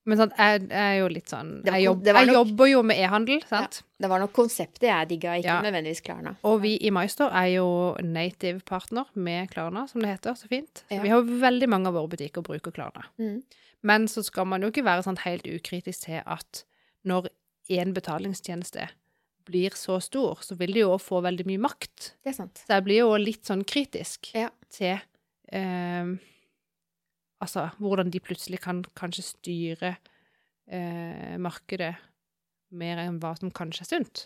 Speaker 1: men sant, jeg, jeg er jo litt sånn
Speaker 2: var-
Speaker 1: Jeg, jobb, jeg
Speaker 2: nok-
Speaker 1: jobber jo med e-handel, sant?
Speaker 2: Det var nok konseptet jeg digga, ikke
Speaker 1: Ja.
Speaker 2: nødvendigvis Klarna.
Speaker 1: Og vi i MyStore er jo native partner med Klarna, som det heter så fint. Så
Speaker 2: Ja.
Speaker 1: Vi har jo veldig mange av våre butikker bruker Klarna.
Speaker 2: Mm.
Speaker 1: Men så skal man jo ikke være sånn helt ukritisk til at når én betalingstjeneste blir så stor, så vil de jo også få veldig mye makt.
Speaker 2: Det er sant.
Speaker 1: Så jeg blir jo litt sånn kritisk
Speaker 2: Ja.
Speaker 1: til eh, Altså hvordan de plutselig kan kanskje styre eh, markedet mer enn hva som kanskje er sunt.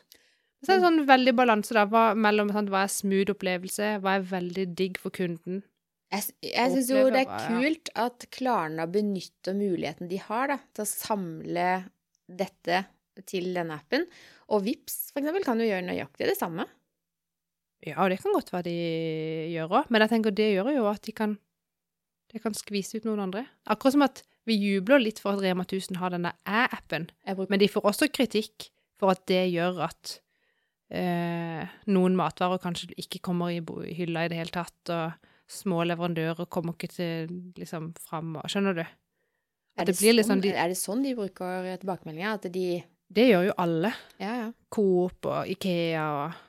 Speaker 1: Så er det sånn veldig balanse da, hva, mellom sant, hva er smooth opplevelse, hva er veldig digg for kunden.
Speaker 2: Jeg, jeg syns jo det er kult at Klarna benytter muligheten de har da, til å samle dette til denne appen. Og Vips for eksempel, kan jo gjøre nøyaktig det samme.
Speaker 1: Ja, det kan godt være de gjør òg, men jeg tenker det gjør jo at de kan, det kan skvise ut noen andre. Akkurat som at vi jubler litt for at Rema 1000 har denne æ-appen, men de får også kritikk for at det gjør at eh, noen matvarer kanskje ikke kommer i hylla i det hele tatt, og små leverandører kommer ikke til liksom fram og Skjønner du? At det blir litt sånn de,
Speaker 2: Er det sånn de bruker tilbakemeldinger? At de
Speaker 1: Det gjør jo alle.
Speaker 2: Ja, ja.
Speaker 1: Coop og Ikea og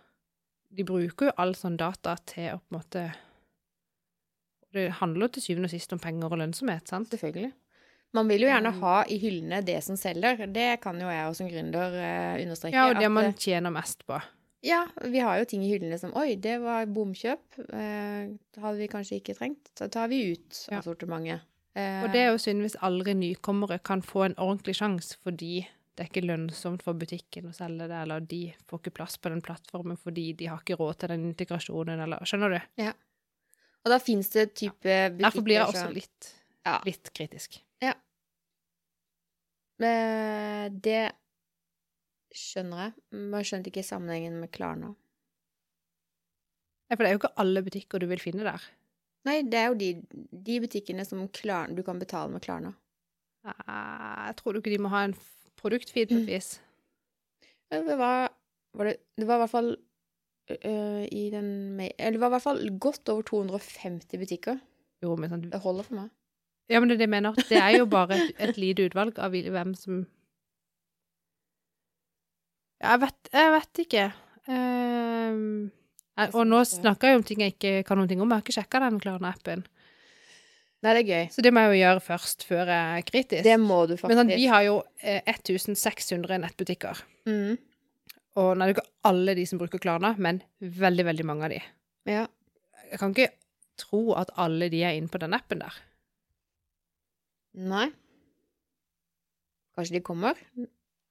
Speaker 1: De bruker jo all sånn data til å på en måte Det handler jo til syvende og sist om penger og lønnsomhet, sant?
Speaker 2: Selvfølgelig. Man vil jo gjerne
Speaker 1: Mm.
Speaker 2: ha i hyllene det som selger. Det kan jo jeg også som gründer eh, understreke.
Speaker 1: Ja, og det
Speaker 2: at,
Speaker 1: man
Speaker 2: eh,
Speaker 1: tjener mest på.
Speaker 2: Ja, vi har jo ting i hyllene som Oi, det var bomkjøp. Eh, det hadde vi kanskje ikke trengt. Så tar vi ut
Speaker 1: Ja.
Speaker 2: av sortimentet. Eh,
Speaker 1: Og det er jo synd hvis aldri nykommere kan få en ordentlig sjanse fordi det er ikke lønnsomt for butikken å selge det, eller de får ikke plass på den plattformen fordi de har ikke råd til den integrasjonen, eller Skjønner du?
Speaker 2: Og da fins det type butikker
Speaker 1: Derfor blir jeg også litt,
Speaker 2: Ja.
Speaker 1: litt kritisk.
Speaker 2: Ja. det skjønner jeg. Men jeg skjønte ikke sammenhengen med Klarna.
Speaker 1: Ja, for det er jo ikke alle butikker du vil finne der.
Speaker 2: Nei, det er jo de, de butikkene som Klarna, du kan betale med Klarna.
Speaker 1: Eh, Jeg tror du ikke de må ha en produktfeed på et vis.
Speaker 2: Det var, var det, det var i hvert fall øh, i den Eller det var i hvert fall godt over 250 butikker.
Speaker 1: Jo, men sånn
Speaker 2: Det holder for meg.
Speaker 1: Ja, men det er det jeg mener. Det er jo bare et, et lite utvalg av hvem som Jeg vet, jeg vet ikke. Um, jeg, og nå snakker jeg jo om ting jeg ikke kan noen ting om. Jeg har ikke sjekka den Klarna-appen.
Speaker 2: Nei, det er gøy.
Speaker 1: Så det må jeg jo gjøre først, før jeg er kritisk.
Speaker 2: Det må du faktisk.
Speaker 1: men sånn, vi har jo eh, 1600 nettbutikker.
Speaker 2: mm.
Speaker 1: Og det er ikke alle de som bruker Klarna, men veldig, veldig mange av de.
Speaker 2: Ja.
Speaker 1: Jeg kan ikke tro at alle de er inne på den appen der.
Speaker 2: Nei. Kanskje de kommer?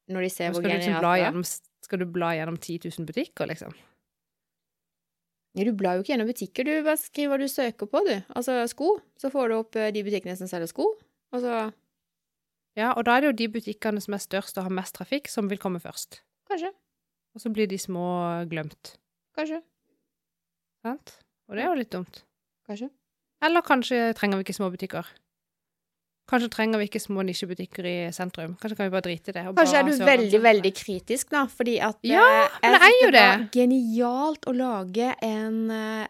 Speaker 2: Når de ser hvor
Speaker 1: genialt du liksom
Speaker 2: det er?
Speaker 1: gjennom, skal du bla gjennom 10 000 butikker, liksom?
Speaker 2: Du blar jo ikke gjennom butikker. Du bare skriver hva du søker på, du. Altså sko. Så får du opp eh, de butikkene som selger sko. Og så
Speaker 1: Ja, og da er det jo de butikkene som er størst og har mest trafikk, som vil komme først.
Speaker 2: Kanskje.
Speaker 1: Og så blir de små glemt.
Speaker 2: Kanskje.
Speaker 1: Sant? Og det er jo litt dumt.
Speaker 2: Kanskje.
Speaker 1: Eller kanskje trenger vi ikke små butikker. Kanskje trenger vi ikke små nisjebutikker i sentrum. Kanskje kan vi bare drite i det.
Speaker 2: Kanskje er du veldig, veldig kritisk, da, fordi at
Speaker 1: Ja,
Speaker 2: eh,
Speaker 1: men det er jo
Speaker 2: det!
Speaker 1: det.
Speaker 2: genialt å lage en eh,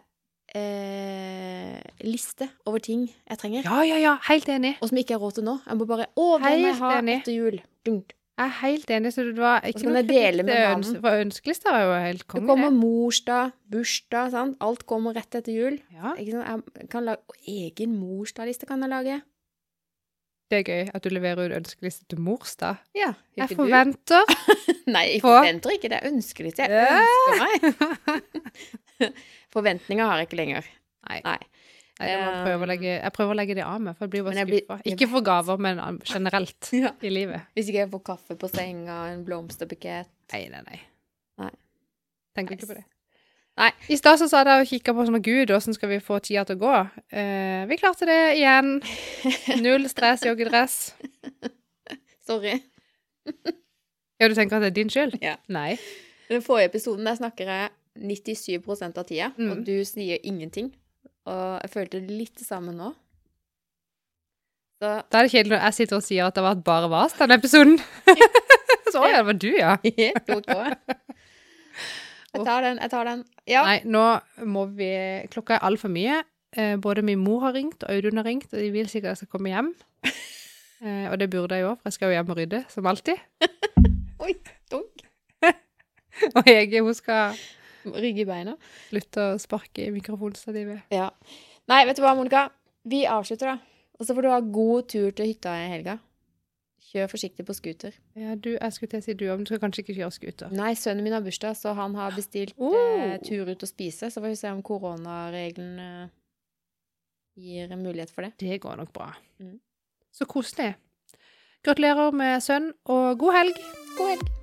Speaker 2: eh, liste over ting jeg trenger,
Speaker 1: Ja, ja, ja. Helt enig.
Speaker 2: og som ikke har råd til nå. Jeg må bare Å, det må jeg ha etter jul. Dunk.
Speaker 1: Jeg er helt enig. Så det var ikke noe kritikk. For ønskelista var jo helt
Speaker 2: Det
Speaker 1: konge.
Speaker 2: kommer morsdag, bursdag, sant. Alt kommer rett etter jul.
Speaker 1: Ja?
Speaker 2: Jeg kan lage egen morsdagliste kan jeg lage.
Speaker 1: det er gøy at du leverer ut ønskeliste til morsdag.
Speaker 2: Ja.
Speaker 1: Jeg forventer
Speaker 2: Nei, jeg forventer ikke. Det er ønskeliste. Jeg ønsker meg. Forventninger har jeg ikke lenger.
Speaker 1: Nei.
Speaker 2: Nei.
Speaker 1: Nei, jeg, prøve å legge, jeg prøver å legge det av meg, for jeg blir bare skuffa. Ikke for gaver, men generelt
Speaker 2: Ja.
Speaker 1: i livet.
Speaker 2: Hvis ikke jeg får kaffe på senga, en blomsterbukett
Speaker 1: Nei, nei, nei.
Speaker 2: Nei.
Speaker 1: Tenker ikke på det.
Speaker 2: Nei.
Speaker 1: I stad så sa jeg og kikka på sånn Gud, åssen skal vi få tida til å gå? Uh, vi klarte det igjen. Null stress, joggedress.
Speaker 2: Sorry.
Speaker 1: Ja, du tenker at det er din skyld?
Speaker 2: Ja.
Speaker 1: Nei.
Speaker 2: I den forrige episoden der snakker jeg 97% av tida,
Speaker 1: Mm.
Speaker 2: og du sier ingenting. Og jeg følte litt det samme nå. Så
Speaker 1: Da er det kjedelig når jeg sitter og sier at det har vært bare vas, denne episoden. så ja, det var du, ja.
Speaker 2: OK. Jeg tar den, jeg tar den. Ja.
Speaker 1: Nei, nå må vi Klokka er altfor mye. Eh, både min mor har ringt, og Audun har ringt, og de vil sikkert jeg skal komme hjem. Eh, og det burde jeg jo, for jeg skal jo hjem og rydde, som alltid.
Speaker 2: Oi, dunk.
Speaker 1: Og Hege, hun skal
Speaker 2: Rygge i beina.
Speaker 1: slutte å sparke i mikrofonstativet.
Speaker 2: Ja. Nei, vet du hva, Monica? Vi avslutter, da. Og så får du ha god tur til hytta i helga. Kjør forsiktig på scooter.
Speaker 1: Ja, du, jeg skulle til å si du, men du skal kanskje ikke kjøre scooter.
Speaker 2: Nei, sønnen min har bursdag, så han har bestilt
Speaker 1: Oh.
Speaker 2: eh, tur ut og spise. Så får vi se om koronareglene gir en mulighet for det.
Speaker 1: Det går nok bra.
Speaker 2: Mm.
Speaker 1: Så koselig. Gratulerer med sønn, og god helg!
Speaker 2: God helg!